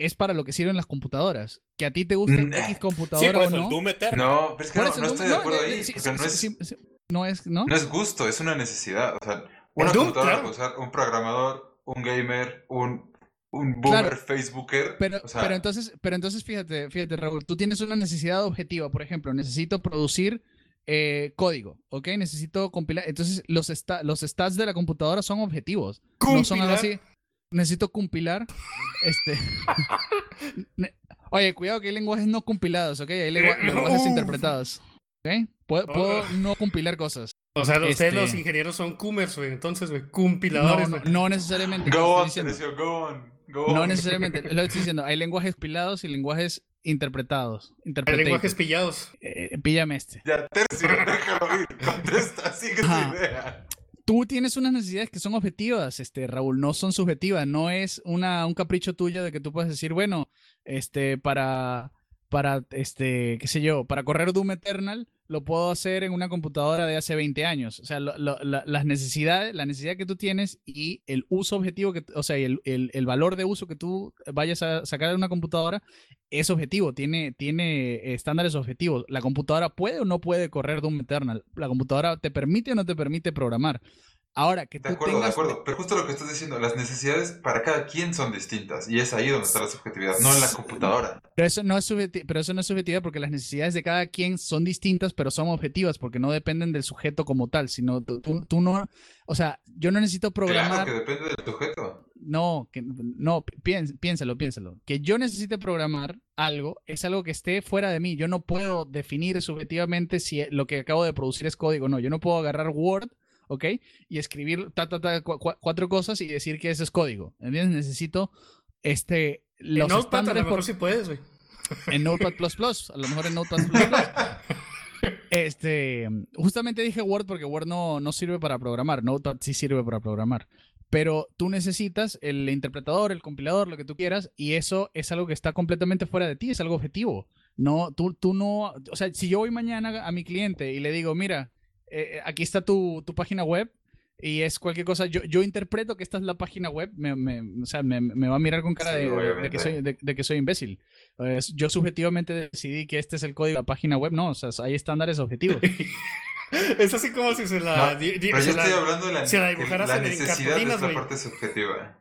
es para lo que sirven las computadoras. Que a ti te guste mm, X computadora o no. no, pero es que no, estoy de acuerdo ahí. no, es, no, es, gusto, es una necesidad. O sea, una computadora puede usar un programador, un gamer, un, un boomer Facebooker. Pero, pero, entonces, pero entonces fíjate, fíjate, Raúl, tú tienes una necesidad objetiva. Por ejemplo, necesito producir eh, código, ¿ok? Necesito compilar. Entonces, los, los stats de la computadora son objetivos. No son algo así necesito compilar. Este. Oye, cuidado que hay lenguajes no compilados, ¿ok? Hay eh, lenguajes interpretados. ¿Ok? Puedo, no compilar cosas. O sea, ustedes este los ingenieros son coomers, güey. Entonces, güey, compiladores. No, necesariamente. Go on, go on. no necesariamente. Lo estoy diciendo. Hay lenguajes compilados y lenguajes interpretados. Lenguajes pillados. Eh, píllame este. Ya, tercio, déjalo ir. Contesta, sigue tu idea. Tú tienes unas necesidades que son objetivas, este, Raúl, no son subjetivas. No es una, un capricho tuyo de que tú puedes decir, bueno, este, para, para, este, qué sé yo, para correr Doom Eternal, lo puedo hacer en una computadora de hace 20 años. O sea, las necesidades, la necesidad que tú tienes y el uso objetivo, que, o sea, el, el, valor de uso que tú vayas a sacar de una computadora es objetivo, tiene, tiene estándares objetivos. La computadora puede o no puede correr Doom Eternal. La computadora te permite o no te permite programar. Ahora, que de acuerdo, de acuerdo. Pero justo lo que estás diciendo, las necesidades para cada quien son distintas. Y es ahí donde está la subjetividad, no en la computadora. Pero eso no es, pero eso no es subjetividad porque las necesidades de cada quien son distintas, pero son objetivas porque no dependen del sujeto como tal, sino tú, tú, no. O sea, yo no necesito programar. Claro que depende del sujeto. No, que, no, piénsalo, piénsalo. Que yo necesite programar algo es algo que esté fuera de mí. Yo no puedo definir subjetivamente si lo que acabo de producir es código. No, yo no puedo agarrar Word ¿ok? Y escribir ta, ta, ta, cuatro cosas y decir que ese es código. ¿Entiendes? Necesito este, los en Notepad a lo mejor sí puedes, güey. En Notepad++, a lo mejor en Notepad++. este, justamente dije Word porque Word no, no sirve para programar, Notepad sí sirve para programar. Pero tú necesitas el interpretador, el compilador, lo que tú quieras, y eso es algo que está completamente fuera de ti, es algo objetivo. No, tú, tú no, o sea, si yo voy mañana a mi cliente y le digo, mira, eh, eh, aquí está tu, tu, página web y es cualquier cosa. Yo, yo interpreto que esta es la página web, me, me o sea, me, me, va a mirar con cara de, que soy, de, que soy imbécil. yo subjetivamente decidí que este es el código de la página web, no, o sea, hay estándares objetivos. es así como si se la. pero yo estoy hablando de la, la necesidad de esta parte subjetiva.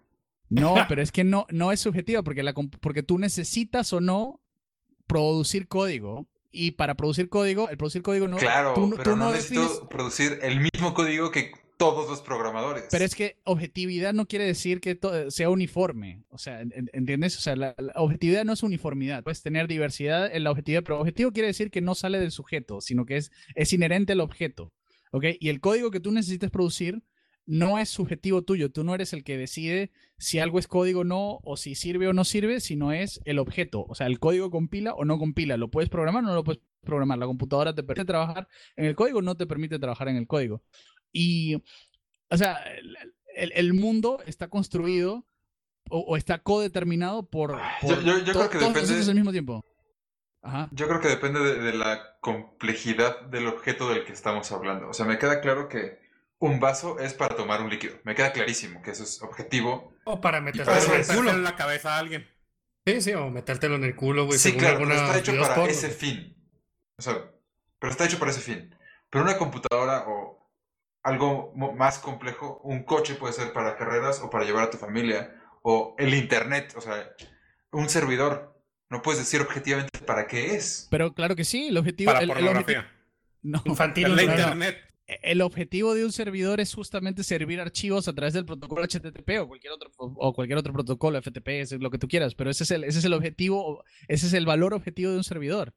No, pero es que no, no es subjetiva porque, la, porque tú necesitas o no producir código y para producir código, el producir código no. Claro, pero no, necesito producir el mismo código que todos los programadores. Pero es que objetividad no quiere decir que sea uniforme. O sea, ¿entiendes? O sea, la, objetividad no es uniformidad. Puedes tener diversidad en la objetividad, pero objetivo quiere decir que no sale del sujeto, sino que es, es inherente al objeto. ¿Ok? Y el código que tú necesites producir no es subjetivo tuyo. Tú no eres el que decide si algo es código o no, o si sirve o no sirve, sino es el objeto. O sea, el código compila o no compila. ¿Lo puedes programar o no lo puedes programar? La computadora te permite trabajar en el código o no te permite trabajar en el código. Y, o sea, el, mundo está construido o, está codeterminado por, yo, creo que depende al mismo tiempo. Yo creo que depende de la complejidad del objeto del que estamos hablando. O sea, me queda claro que un vaso es para tomar un líquido. Me queda clarísimo que eso es objetivo. O para metértelo en el culo. en la cabeza a alguien. Sí, sí, o metértelo en el culo, güey. Sí, claro, pero está hecho para ese fin. O sea, pero está hecho para ese fin. Pero una computadora o algo más complejo, un coche puede ser para carreras o para llevar a tu familia. O el internet, o sea, un servidor. No puedes decir objetivamente para qué es. Pero claro que sí, el objetivo... Para pornografía. no, infantil. La internet el objetivo de un servidor es justamente servir archivos a través del protocolo HTTP o cualquier otro, o cualquier otro protocolo, FTP, es lo que tú quieras, pero ese es, el, ese es el objetivo, ese es el valor objetivo de un servidor.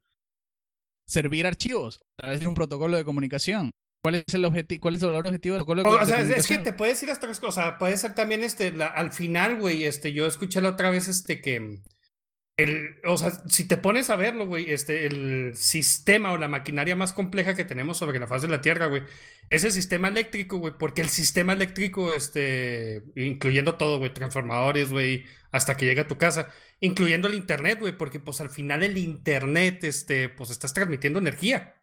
Servir archivos a través de un protocolo de comunicación. ¿Cuál es el objetivo? ¿Cuál es el valor objetivo del protocolo de, o sea, Es que te puedes ir hasta tres cosas. Puede ser también este, al final, güey, este, yo escuché la otra vez este que el, o sea, si te pones a verlo, güey, este, el sistema o la maquinaria más compleja que tenemos sobre la faz de la Tierra, güey, es el sistema eléctrico, güey, porque el sistema eléctrico, este, incluyendo todo, güey, transformadores, güey, hasta que llega a tu casa, incluyendo el Internet, güey, porque pues al final el Internet, este, pues estás transmitiendo energía.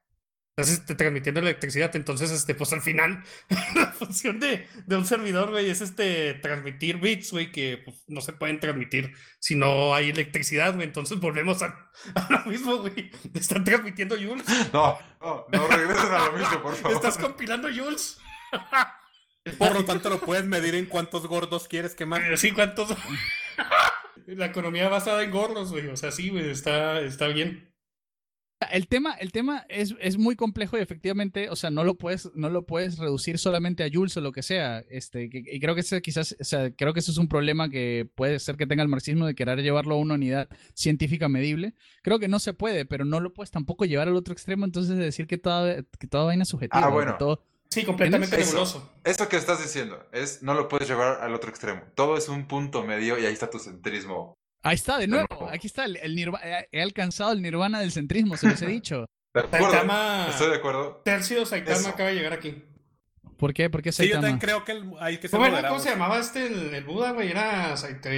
Estás este, transmitiendo electricidad, entonces, este, pues al final, la función de, de un servidor, güey, es este, transmitir bits, güey, que pues, no se pueden transmitir si no hay electricidad, güey. Entonces volvemos a, lo mismo, güey. Están transmitiendo Jules. No, no, no regresen a lo mismo, por favor. Estás compilando Jules. Por lo tanto, lo puedes medir en cuántos gordos quieres quemar. Eh, sí, cuántos. la economía basada en gordos, güey. O sea, sí, güey, está, está bien. El tema, el tema es, es, muy complejo y efectivamente, o sea, no lo puedes, no lo puedes reducir solamente a Jules o lo que sea. Este, y creo que ese quizás, o sea, creo que ese es un problema que puede ser que tenga el marxismo de querer llevarlo a una unidad científica medible. Creo que no se puede, pero no lo puedes tampoco llevar al otro extremo, entonces decir que toda, que toda vaina es subjetiva. Ah, bueno. Todo, sí, completamente nebuloso. Eso que estás diciendo es no lo puedes llevar al otro extremo. Todo es un punto medio y ahí está tu centrismo Ahí está, de nuevo. Aquí está el, el nirva- eh, He alcanzado el nirvana del centrismo, se los he dicho. De acuerdo, Saitama. estoy de acuerdo. Tercio Saitama Eso. acaba de llegar aquí. ¿Por qué? ¿Por qué Sí, yo Saitama? también creo que el- hay que ser ¿Cómo, era- moderados. ¿Cómo se llamaba este, el, el Buda, güey? Era Saitama.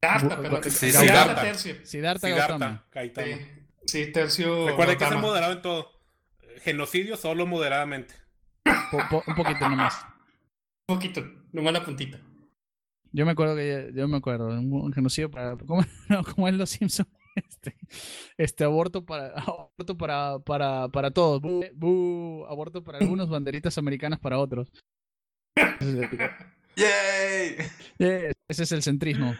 Siddhartha, perdón. sí, Siddhartha Siddhartha. Tercio. Siddhartha Siddhartha, Gautama. Sí, sí, Tercio. Recuerda hay que ser moderado en todo. Genocidio solo moderadamente. Po- po- un poquito nomás. Un poquito, nomás la puntita. Yo me acuerdo que yo me acuerdo, un, genocidio para ¿cómo, no, cómo es los Simpsons? Este, este aborto para aborto para para para todos, Bu- bu- aborto para algunos, banderitas americanas para otros. ¡Yay! Ese es el centrismo.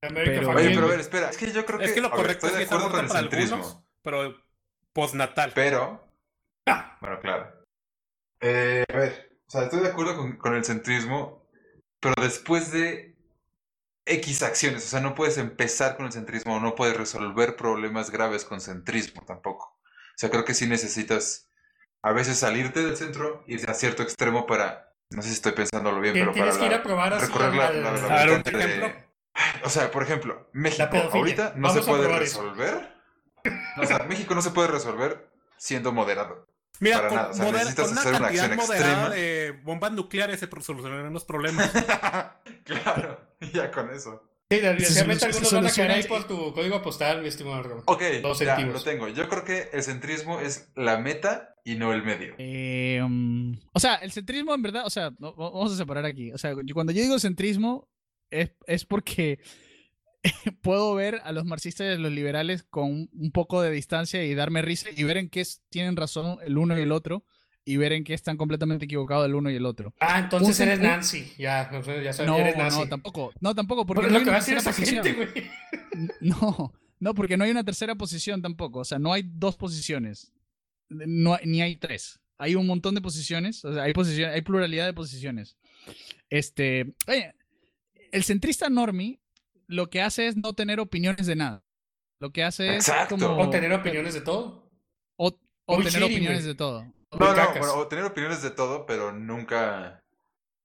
Pero- Oye, pero a ver, espera. Es que yo creo que. Es que lo a ver, correcto estoy de es acuerdo con el centrismo. algunos, pero postnatal. Pero. Bueno, claro. Eh, a ver, o sea, estoy de acuerdo con, con el centrismo, pero después de X acciones, o sea, no puedes empezar con el centrismo, no puedes resolver problemas graves con centrismo tampoco. O sea, creo que sí necesitas a veces salirte del centro, irte a cierto extremo para, no sé si estoy pensándolo bien, pero para Tienes que ir la- a probar así. recorrer la, la- la A ver, un vertiente de- ejemplo. O sea, por ejemplo, México ahorita no Vamos se puede eso. resolver. O sea, México no se puede resolver siendo moderado. Mira, Para con, nada, o sea, moder- necesitas con una hacer una cantidad acción moderada extrema. de bombas nucleares se solucionarán los problemas. claro, ya con eso. Sí, Se algunos van a caer ahí por tu código postal, mi estimado Argo. Ok, Dos ya, lo tengo. Yo creo que el centrismo es la meta y no el medio. Eh, um, o sea, el centrismo en verdad, o sea, no- vamos a separar aquí. O sea, yo- cuando yo digo centrismo es, es porque puedo ver a los marxistas y a los liberales con un- poco de distancia y darme risa y ver en qué tienen razón el uno y el otro y ver en qué están completamente equivocados el uno y el otro. Ah, entonces Un- eres un- Nancy. Ya, no ya sabes, No, eres Nancy. no, tampoco. No, tampoco, porque Porque no lo que va a tercera esa gente, güey. No, no, porque no hay una tercera posición tampoco. O sea, no hay dos posiciones. No, ni hay tres. Hay un montón de posiciones. O sea, hay, posición, hay pluralidad de posiciones. Este, oye, el centrista normie lo que hace es no tener opiniones de nada. Lo que hace es Exacto. como... O tener opiniones de todo. O, tener shitty, opiniones de todo. No, no, bueno, o tener opiniones de todo, pero nunca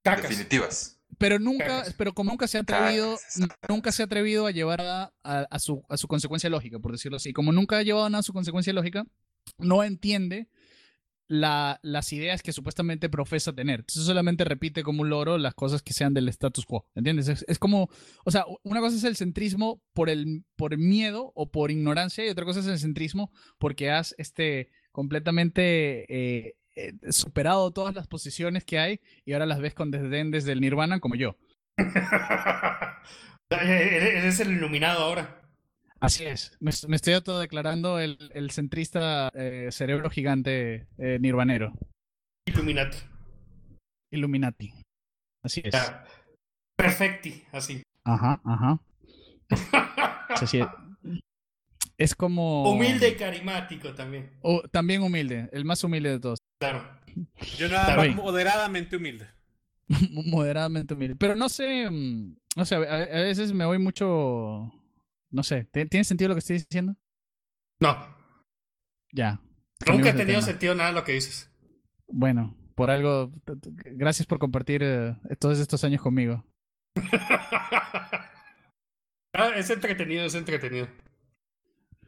Cacas. definitivas. Pero nunca, Cacas. pero como nunca se ha atrevido, Cacas, nunca se ha atrevido a llevar a, a- a su, a su consecuencia lógica, por decirlo así. Como nunca ha llevado nada a su consecuencia lógica, no entiende la- las ideas que supuestamente profesa tener. Entonces solamente repite como un loro las cosas que sean del status quo. ¿Entiendes? Es, como, o sea, una cosa es el centrismo por el por miedo o por ignorancia y otra cosa es el centrismo porque has este completamente eh, eh, superado todas las posiciones que hay y ahora las ves con desdén desde el nirvana como yo. Eres el iluminado ahora. Así es. Me, me estoy autodeclarando el, el centrista eh, cerebro gigante eh, nirvanero. Illuminati. Illuminati. Así es. Ya. Perfecti, así. Ajá, ajá. Es así es. Es como. Humilde y carismático también. Oh, también humilde, el más humilde de todos. Claro. Yo nada más moderadamente humilde. Moderadamente humilde. Pero no sé, mm, no sé, a, a veces me voy mucho. No sé, ¿te- ¿tiene sentido lo que estoy diciendo? No. Ya. Nunca ha de tenido tema. sentido nada lo que dices. Bueno, por algo. Gracias por compartir eh, todos estos años conmigo. Ah, es entretenido, es entretenido.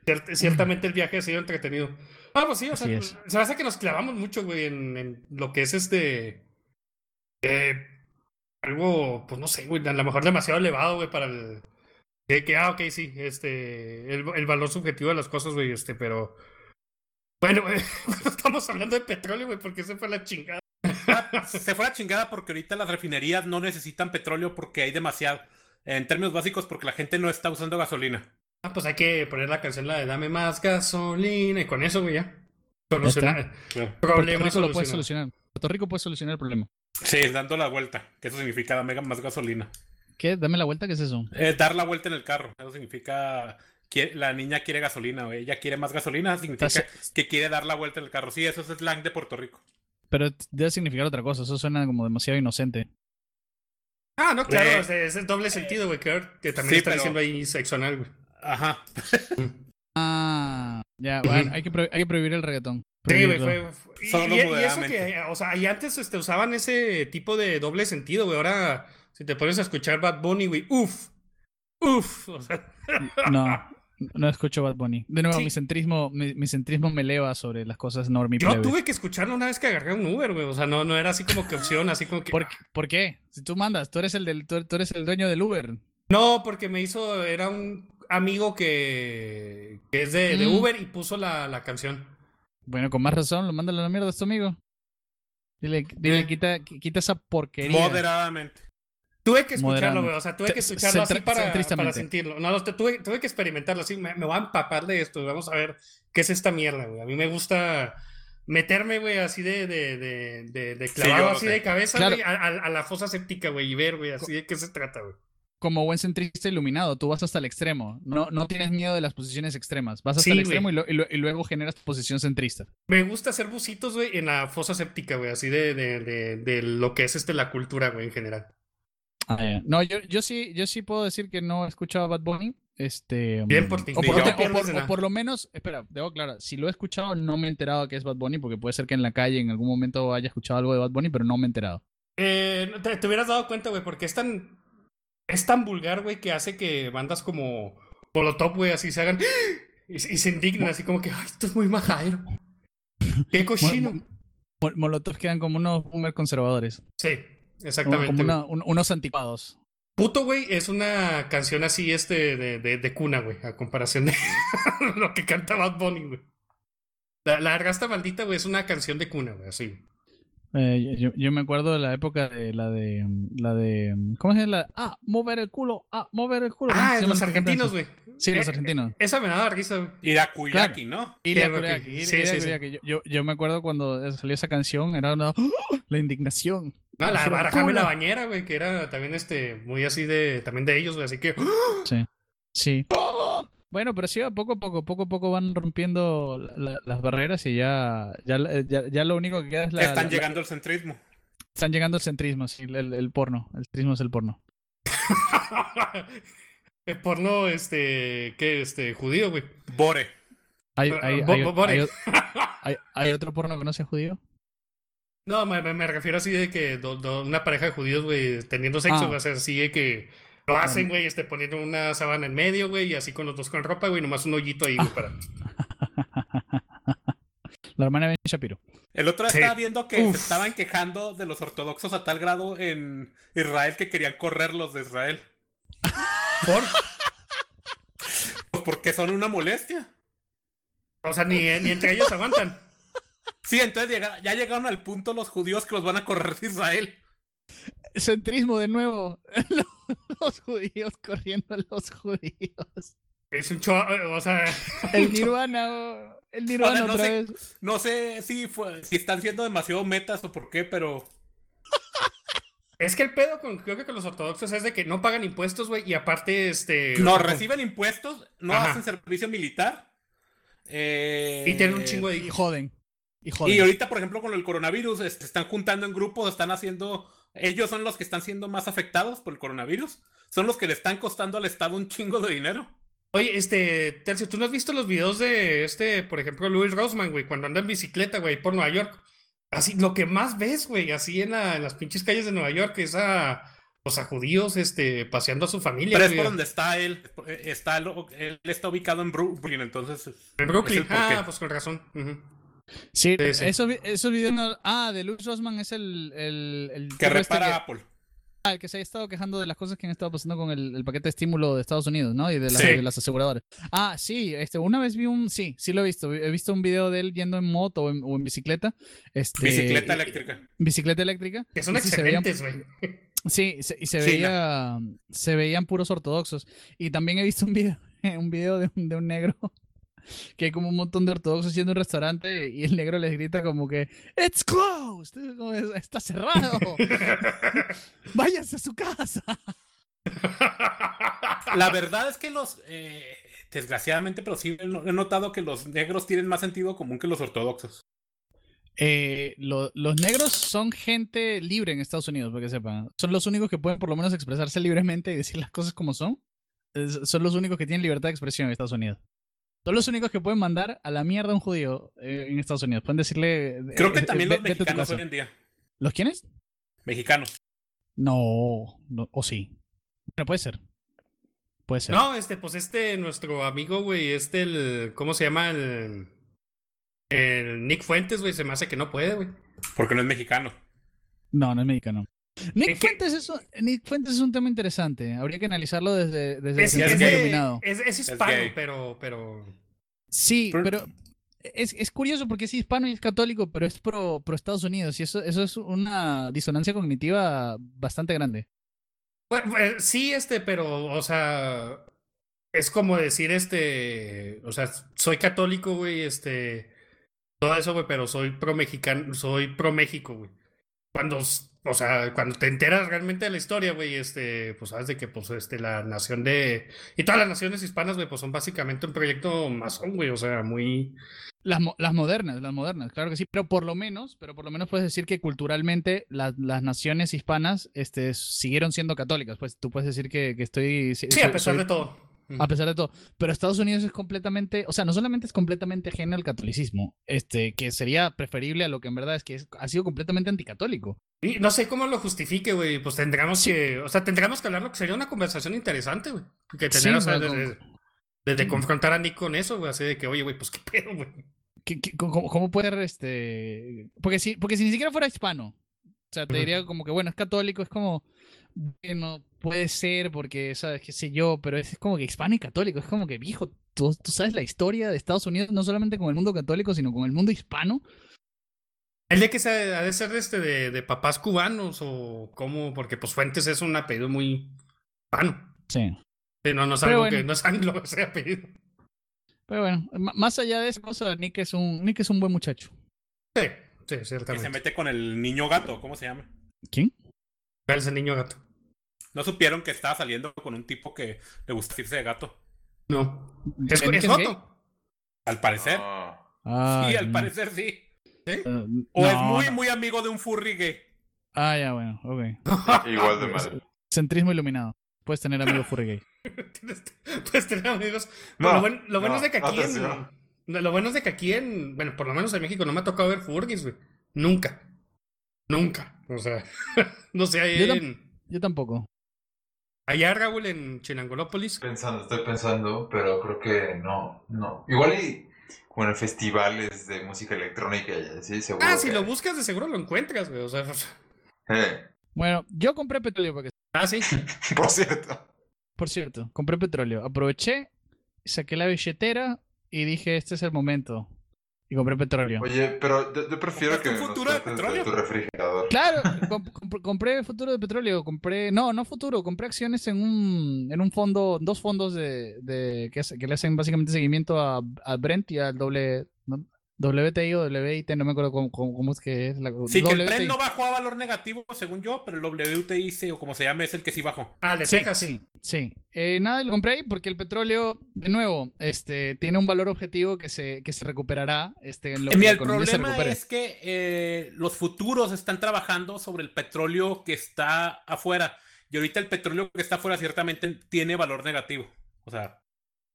Ciert- ciertamente el viaje ha sido entretenido. Ah, pues sí, o sea, es. se hace que nos clavamos mucho, güey, en, en lo que es este. eh, algo, pues no sé, güey, a lo mejor demasiado elevado, güey, para el. Que, que, ah, ok, sí, este. El, el valor subjetivo de las cosas, güey, este, pero. Bueno, güey, estamos hablando de petróleo, güey, porque se fue la chingada. Se fue a la chingada porque ahorita las refinerías no necesitan petróleo porque hay demasiado. En términos básicos, porque la gente no está usando gasolina. Ah, pues hay que poner la canción, la de Dame más gasolina, y con eso, güey, ya. Solucionar. Puerto Problema Rico lo puede solucionar. Puerto Rico puede solucionar el problema. Sí, dando la vuelta. Que eso significa dame más gasolina. ¿Qué? Dame la vuelta, ¿qué es eso? Eh, dar la vuelta en el carro. Eso significa que la niña quiere gasolina o ella quiere más gasolina. Significa Entonces- que quiere dar la vuelta en el carro. Sí, eso es slang de Puerto Rico. Pero debe significar otra cosa. Eso suena como demasiado inocente. Ah, no, claro, Eh. es, es el doble sentido, güey, que, que también Sí, está pero- diciendo ahí sexo anal, güey. Ajá. Ah, ya, bueno, hay que, pro- hay que prohibir el reggaetón. Sí, güey, fue. fue- y- y, y eso que, o sea, y antes este, usaban ese tipo de doble sentido, güey. Ahora, si te pones a escuchar Bad Bunny, güey, uff. Uf, o sea. No, no escucho Bad Bunny. De nuevo, mi centrismo, mi, mi centrismo me eleva sobre las cosas normie Yo tuve que escucharlo una vez que agarré un Uber, güey. O sea, no, no era así como que opción, así como que. ¿Por, por qué? Si tú mandas, tú eres el del, tú, tú eres el dueño del Uber. No, porque me hizo. Era un amigo que. que es de, de Mm. Uber y puso la, la canción. Bueno, con más razón, lo mándale a la mierda a tu amigo. Dile, dile quita, quita esa porquería. Moderadamente. Tuve que escucharlo, güey. O sea, tuve que escucharlo así para, sentirlo. No, no, tuve, tuve que experimentarlo así. Me, me voy a empapar de esto. Vamos a ver qué es esta mierda, güey. A mí me gusta meterme, güey, así de, de, de, de, de clavado, yo así de cabeza, güey, a, a- a la fosa séptica, güey, y ver, güey, así de qué se trata, güey. Como buen centrista iluminado, tú vas hasta el extremo. No, no tienes miedo de las posiciones extremas. Vas hasta Sí, el extremo y, lo- y lo- y luego generas tu posición centrista. Me gusta hacer bucitos, güey, en la fosa séptica, güey, así de, de, de, de lo que es este la cultura, güey, en general. No, yo, yo sí, yo sí puedo decir que no he escuchado a Bad Bunny. Este, Bien mm, por ti. O por, o por- o lo menos, espera, debo aclarar, si lo he escuchado, no me he enterado que es Bad Bunny, porque puede ser que en la calle en algún momento haya escuchado algo de Bad Bunny, pero no me he enterado. Eh, te, te hubieras dado cuenta, güey, porque es tan. Es tan vulgar, güey, que hace que bandas como Molotov, güey, así se hagan. Y, y se indignan, así como que, ay, esto es muy majadero. Qué cochino. Mo- Mo- Molotov quedan como unos boomer conservadores. Sí, exactamente. como güey. una- un- unos anticuados. Puto, güey, es una canción así, este, de, de, de cuna, güey, a comparación de lo que canta Bad Bunny, güey. La, la Maldita, güey, es una canción de cuna, güey, así. Eh, yo, yo me acuerdo de la época de la de la de ¿cómo se llama? La, ah, mover el culo, ah, mover el culo. ¿Cómo Ah, los argentinos, güey. Sí, los Eh, argentinos. Esa me daba risa, güey. Irakuyaki, ¿no? Claro Kuriaki, sí, sí, sí. Yo, yo, me acuerdo cuando salió esa canción, era una, la indignación. No, la Barajame la bañera, güey, que era también este, muy así de, también de ellos, güey, así que. Sí. Sí. Bueno, pero sí, poco a poco, poco a poco van rompiendo la- la- las barreras y ya, ya, ya, ya lo único que queda es la... Están la- llegando al centrismo. están llegando al centrismo, sí, el, el porno. El centrismo es el porno. El porno, este, ¿qué? Este, judío, güey. Bore. ¿Hay, Ah, hay, hay- bo- bore. hay- hay- hay otro porno que no sea judío? No, me, refiero así de que do- do- una pareja de judíos, güey, teniendo sexo, Ah. güey, o sea, así de que lo hacen, güey, este, poniendo una sábana en medio, güey, y así con los dos con ropa, güey, nomás un hoyito ahí, güey, para... La hermana de Ben Shapiro. El otro día Sí. estaba viendo que Uf. se estaban quejando de los ortodoxos a tal grado en Israel que querían correrlos de Israel. ¿Por? Pues porque son una molestia. O sea, ni, ni entre ellos aguantan. Sí, entonces ya llegaron al punto los judíos que los van a correr de Israel. Centrismo de nuevo. Los judíos corriendo a los judíos. Es un cho... O sea... El Nirvana, el Nirvana O sea, no otra sé- vez. No sé si, fue, si están siendo demasiado metas o por qué, pero Es que el pedo con, creo que con los ortodoxos es de que no pagan impuestos, güey, y aparte, este... no o sea, reciben impuestos, no Ajá. hacen servicio militar. eh, Y tienen un chingo de Y joden. Y joden. Y ahorita, por ejemplo, con el coronavirus, este, se están juntando en grupos, están haciendo. Ellos son los que están siendo más afectados por el coronavirus. Son los que le están costando al Estado un chingo de dinero. Oye, este, Tercio, ¿tú no has visto los videos de este, por ejemplo, Louis Rossman, güey, cuando anda en bicicleta, güey, por Nueva York? Así, lo que más ves, güey, así en, la- en las pinches calles de Nueva York, es a, pues, a judíos, este, paseando a su familia, Pero es güey. por donde está él. eh, Está, él está ubicado en Brooklyn, entonces. En Brooklyn. Ah, pues con razón. Ujú. Sí, Sí, sí. Esos, vi- esos videos no- Ah, de Louis Rossman es el. el, el Que este repara que- Apple. ah, el que se ha estado quejando de las cosas que han estado pasando con el, el paquete de estímulo de Estados Unidos, ¿no? Y de, las- Sí. de las aseguradoras. Ah, sí, este, una vez vi un. Sí, sí lo he visto. He visto un video de él yendo en moto o en, o en bicicleta. Este, Bicicleta eléctrica. Bicicleta eléctrica. Que son excelentes, güey. Sí, y se- y se Sí, veía, se veían puros ortodoxos. Y también he visto un video, un video de, un, de un negro que hay como un montón de ortodoxos yendo a un restaurante y el negro les grita como que It's closed, como, "Es- está cerrado, váyanse a su casa. La verdad es que los. eh, desgraciadamente, pero sí he no- he notado que los negros tienen más sentido común que los ortodoxos. Eh, lo- los negros son gente libre en Estados Unidos, para que sepan. Son los únicos que pueden por lo menos expresarse libremente y decir las cosas como son. Es- son los únicos que tienen libertad de expresión en Estados Unidos. Son los únicos que pueden mandar a la mierda a un judío eh, en Estados Unidos. Pueden decirle. Creo que eh, también los mexicanos hoy en día. ¿Los quiénes? Mexicanos. No, no, o sí. Bueno, puede ser. Puede ser. No, este, pues este, nuestro amigo, güey, este, el, ¿cómo se llama? El, el Nick Fuentes, güey, se me hace que no puede, güey. Porque no es mexicano. No, no es mexicano. Nick Fuentes, es un, Nick Fuentes es un tema interesante. Habría que analizarlo desde, desde es, el iluminado. es, es hispano, pero, pero. Sí, pero es, es, curioso porque es hispano y es católico, pero es pro, pro Estados Unidos. Y eso, eso es una disonancia cognitiva bastante grande. Bueno, pues, sí, este, pero, o sea, es como decir, este, o sea, soy católico, güey, este, todo eso, güey, pero soy pro mexicano, soy pro México, güey. Cuando, o sea, cuando te enteras realmente de la historia, güey, este, pues sabes de que, pues, este, la nación de, y todas las naciones hispanas, güey, pues son básicamente un proyecto masón, güey, o sea, muy, las, las, modernas, las modernas, claro que sí, pero por lo menos, pero por lo menos puedes decir que culturalmente la, las naciones hispanas este, siguieron siendo católicas. Pues tú puedes decir que, que estoy. Sí, soy, a pesar soy, de todo. A pesar de todo. Pero Estados Unidos es completamente, o sea, no solamente es completamente ajeno al catolicismo, este, que sería preferible a lo que en verdad es que es, ha sido completamente anticatólico. Y no sé cómo lo justifique, güey. Pues tendríamos sí. que, o sea, tendríamos que hablarlo, que sería una conversación interesante, güey. Que tener, sí, o sea, desde, desde confrontar a Nick con eso, güey, así de que, oye, güey, pues qué pedo, güey. ¿Qué, qué, cómo, cómo, puede este porque si porque si ni siquiera fuera hispano o sea te diría como que bueno es católico es como bueno puede ser porque sabes qué sé yo pero es como que hispano y católico es como que viejo tú, tú sabes la historia de Estados Unidos no solamente con el mundo católico sino con el mundo hispano el de que se ha de ser este de, de, papás cubanos o cómo porque pues Fuentes es un apellido muy hispano sí, sí no no es algo bueno. que no es anglo ese apellido pero bueno, más allá de esa cosa, Nick es un, Nick es un buen muchacho. Sí, sí, ciertamente. Que se mete con el niño gato, ¿cómo se llama? ¿Quién? ¿Cuál es el niño gato? ¿No supieron que estaba saliendo con un tipo que le gusta irse de gato? No. ¿Es, es, es gato? Al parecer. Ah, sí, al no. parecer sí. Uh, O no, es muy, no. muy amigo de un furry gay. Ah, ya, bueno, ok. Igual de mal. Centrismo iluminado. Puedes tener amigos furry gay. Puedes tener amigos. No, lo bueno, lo bueno no, es de que aquí en. Lo bueno es de que aquí en. Bueno, por lo menos en México no me ha tocado ver furguis, güey. Nunca. Nunca. O sea, no sé, ahí Yo, tam- en. yo tampoco. Allá, Raúl, en Chinangolópolis. Pensando, estoy pensando, pero creo que no, no. Igual y bueno, festivales de música electrónica y así, seguro. Ah, si que- lo buscas, de seguro lo encuentras, güey. O sea. Eh, Bueno, yo compré petróleo porque. Ah, sí. por cierto. Por cierto, compré petróleo. Aproveché, saqué la billetera y dije, este es el momento. Y compré petróleo. Oye, pero yo, yo prefiero que ¿Compraste un nos futuro de petróleo? tu refrigerador. Claro, comp- comp- compré futuro de petróleo, compré, no, no futuro, compré acciones en un, en un fondo, dos fondos de, de que, que le hacen básicamente seguimiento a, a Brent y al doble. WTI o WIT, no me acuerdo cómo, cómo- cómo es que es la Sí, que el WTI. Brent no bajó a valor negativo, según yo, pero el WTI, sí, o como se llame, es el que sí bajó. Ah, de Sí, Texas. sí, sí. Eh, nada, lo compré ahí porque el petróleo, de nuevo, este, tiene un valor objetivo que se, que se recuperará este, en lo que Mira, el se problema es que eh, los futuros están trabajando sobre el petróleo que está afuera. Y ahorita el petróleo que está afuera ciertamente tiene valor negativo. O sea,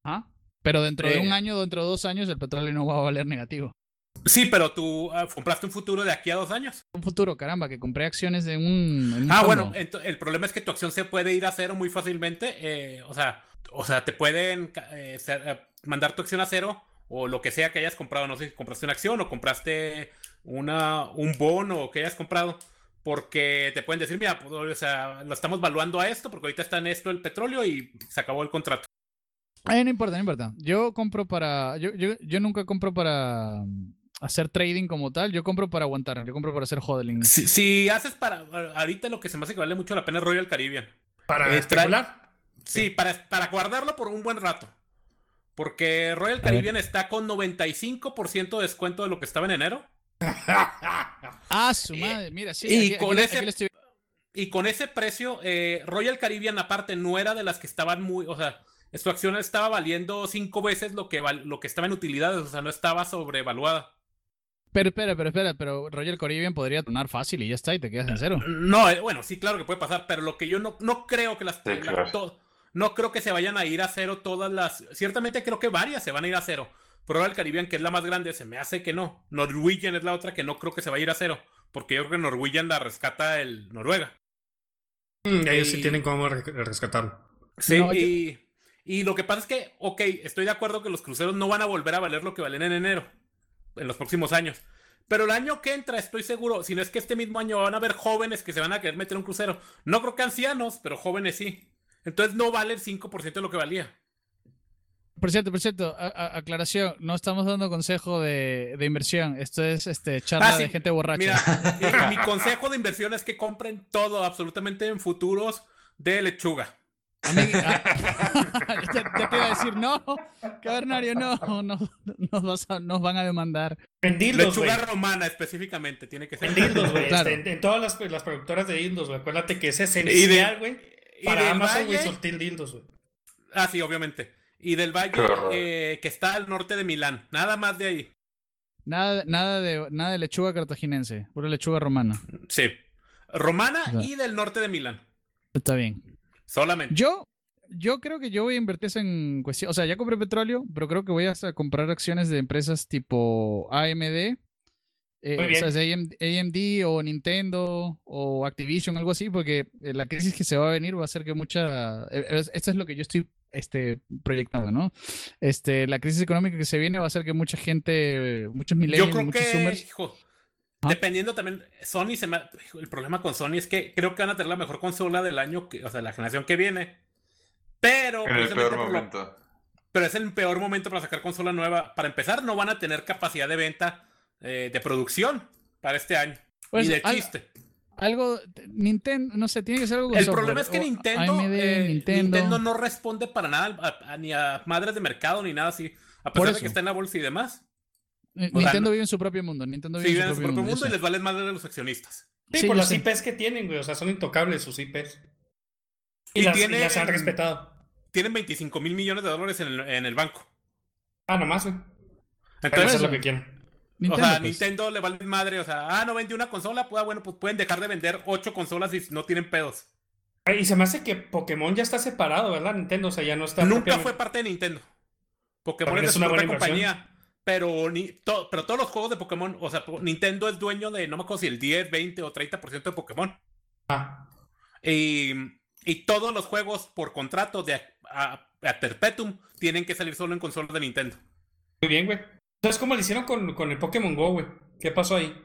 Ah, Pero dentro de Eh. un año, dentro de dos años, el petróleo no va a valer negativo. sí, pero tú ah, compraste un futuro de aquí a dos años. Un futuro, caramba, que compré acciones de un. en un Ah, fondo. bueno, el problema es que tu acción se puede ir a cero muy fácilmente. eh, o sea, o sea, te pueden eh, eh, mandar tu acción a cero o lo que sea que hayas comprado. No sé si compraste una acción o compraste una, un bono que hayas comprado. Porque te pueden decir, mira, pues, o sea, lo estamos valuando a esto porque ahorita está en esto el petróleo y se acabó el contrato. Ay, no importa, no importa. Yo compro para. Yo, yo, yo nunca compro para mm, hacer trading como tal. Yo compro para aguantar. Yo compro para hacer hodling. Si, si haces para. Ahorita lo que se me hace que vale mucho la pena es Royal Caribbean. Para Eh, especular. Sí, para, para guardarlo por un buen rato. Porque Royal Caribbean está con 95% de descuento de lo que estaba en enero. Ah, su madre. Mira, sí. y, aquí- con ese, aquí le estoy- y con ese precio, eh, Royal Caribbean aparte no era de las que estaban muy, o sea, su acción estaba valiendo cinco veces lo que, lo que estaba en utilidades, o sea, no estaba sobrevaluada. Pero espera, pero espera, pero Roger Caribbean podría tonar fácil y ya está, y te quedas en cero. No, eh, bueno, sí, claro que puede pasar, pero lo que yo no, no creo que las... Sí, la- claro. to- no creo que se vayan a ir a cero todas las... Ciertamente creo que varias se van a ir a cero. Pero Royal Caribbean, que es la más grande, se me hace que no. Norwegian es la otra que no creo que se vaya a ir a cero. Porque yo creo que Norwegian la rescata el Noruega. Mm, ellos sí Y- tienen cómo re- rescatarlo. Sí, No, yo- y, lo que pasa es que, ok, estoy de acuerdo que los cruceros no van a volver a valer lo que valen en enero, en los próximos años. Pero el año que entra, estoy seguro, si no es que este mismo año van a haber jóvenes que se van a querer meter un crucero. No creo que ancianos, pero jóvenes sí. Entonces no vale el 5% de lo que valía. Por cierto, por cierto, a- a- aclaración, no estamos dando consejo de, de inversión, esto es este charla Ah, sí. de gente borracha. Mira, eh, mi consejo de inversión es que compren todo, absolutamente en futuros de lechuga. ya, ya te iba a decir, no, cavernario, no, no, nos, vas a- nos van a demandar. En dildos, Lechuga romana específicamente, tiene que ser. En dildos, güey. Claro. este, en, en todas las, las productoras de dildos, güey. Acuérdate que es esencial, güey. Para Amazon, güey, sortir dildos, güey. Ah, sí, obviamente. Y del valle eh, que está al norte de Milán. Nada más de ahí. Nada, nada, de, nada de lechuga cartaginense, pura lechuga romana. Sí. Romana y del norte de Milán. Está bien. Solamente. Yo, yo creo que yo voy a invertir en cuestión. O sea, ya compré petróleo, pero creo que voy a comprar acciones de empresas tipo AMD. eh, o sea, AMD o Nintendo o Activision, algo así, porque eh, la crisis que se va a venir va a hacer que mucha. eh, es- Esto es lo que yo estoy este, proyectando, ¿no? Este, la crisis económica que se viene va a hacer que mucha gente, muchos Yo millennials, creo muchos que, hijo, ¿Ah? dependiendo también, Sony se me... El problema con Sony es que creo que van a tener la mejor consola del año, que, o sea, la generación que viene. Pero... En el peor por lo- momento. pero es el peor momento para sacar consola nueva. Para empezar, no van a tener capacidad de venta eh, de producción para este año. Pues, Ni de chiste. Algo, Nintendo, no sé, tiene que ser algo con El software, problema es que o Nintendo, AMD, eh, Nintendo. Nintendo no responde para nada a- a- ni a madres de mercado ni nada así. A pesar de que está en la bolsa y demás. Nintendo vive en su propio mundo. Nintendo vive Sí, en su propio, propio mundo y les vale más de los accionistas. Sí, Sí, por las sé. IPs que tienen, güey. O sea, son intocables sus IPs. Y, Y las, y tienen- las han respetado. Tienen 25 mil millones de dólares en el, en el banco. Ah, nomás, güey. Pueden Entonces, hacer lo que quieran. Nintendo, o sea, pues. Nintendo le vale madre. O sea, ah, no vendió una consola. Pues, ah, bueno, pues pueden dejar de vender 8 consolas y no tienen pedos. Y se me hace que Pokémon ya está separado, ¿verdad? Nintendo, o sea, ya no está. Nunca propiamente- fue parte de Nintendo. Pokémon es es su una propia buena inversión. compañía. Pero, ni, to- pero todos los juegos de Pokémon, o sea, Nintendo es dueño de, no me acuerdo si el 10, 20 o 30% de Pokémon. Ah, Y, y todos los juegos por contrato de a, a- a perpetuum tienen que salir solo en consolas de Nintendo. muy bien, güey. Entonces, ¿cómo le hicieron con, con el Pokémon Go, güey? ¿Qué pasó ahí?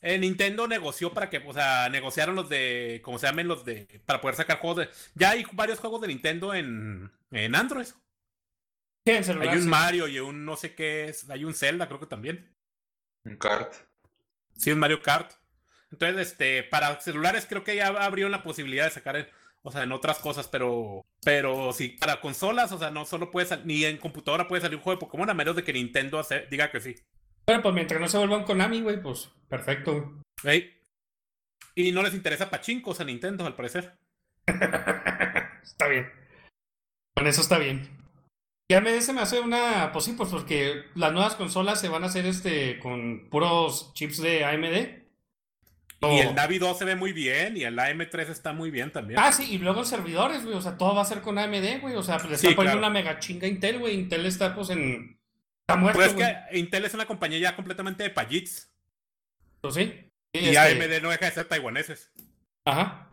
Eh, Nintendo negoció para que, o sea, negociaron los de, como se llamen los de, para poder sacar juegos de, ya hay varios juegos de Nintendo en, en Android. Sí, en celular, Hay un sí. Mario y un no sé qué es, hay un Zelda creo que también. Un kart. Sí, un Mario Kart. Entonces, este, para celulares creo que ya abrió la posibilidad de sacar, en- o sea, en otras cosas, pero, pero sí, para consolas, o sea, no solo puede salir, ni en computadora puede salir un juego de Pokémon a menos de que Nintendo hace- diga que sí. Bueno, pues mientras no se vuelva un Konami, güey, pues perfecto. Y no les interesa pachincos a Nintendo, al parecer. Está bien. Con eso está bien. Ya me se me hace una. Pues sí, pues porque las nuevas consolas se van a hacer este con puros chips de AMD. Y el Navi 2 se ve muy bien y el AM3 está muy bien también. Ah, sí, y luego servidores, güey. O sea, todo va a ser con AMD, güey. O sea, pues le Sí, están poniendo claro. una mega chinga a Intel, güey. Intel está pues en. Está muerto, Pues es güey. que Intel es una compañía ya completamente de payits. Pues sí. Sí, Y este- AMD no deja de ser taiwaneses. Ajá.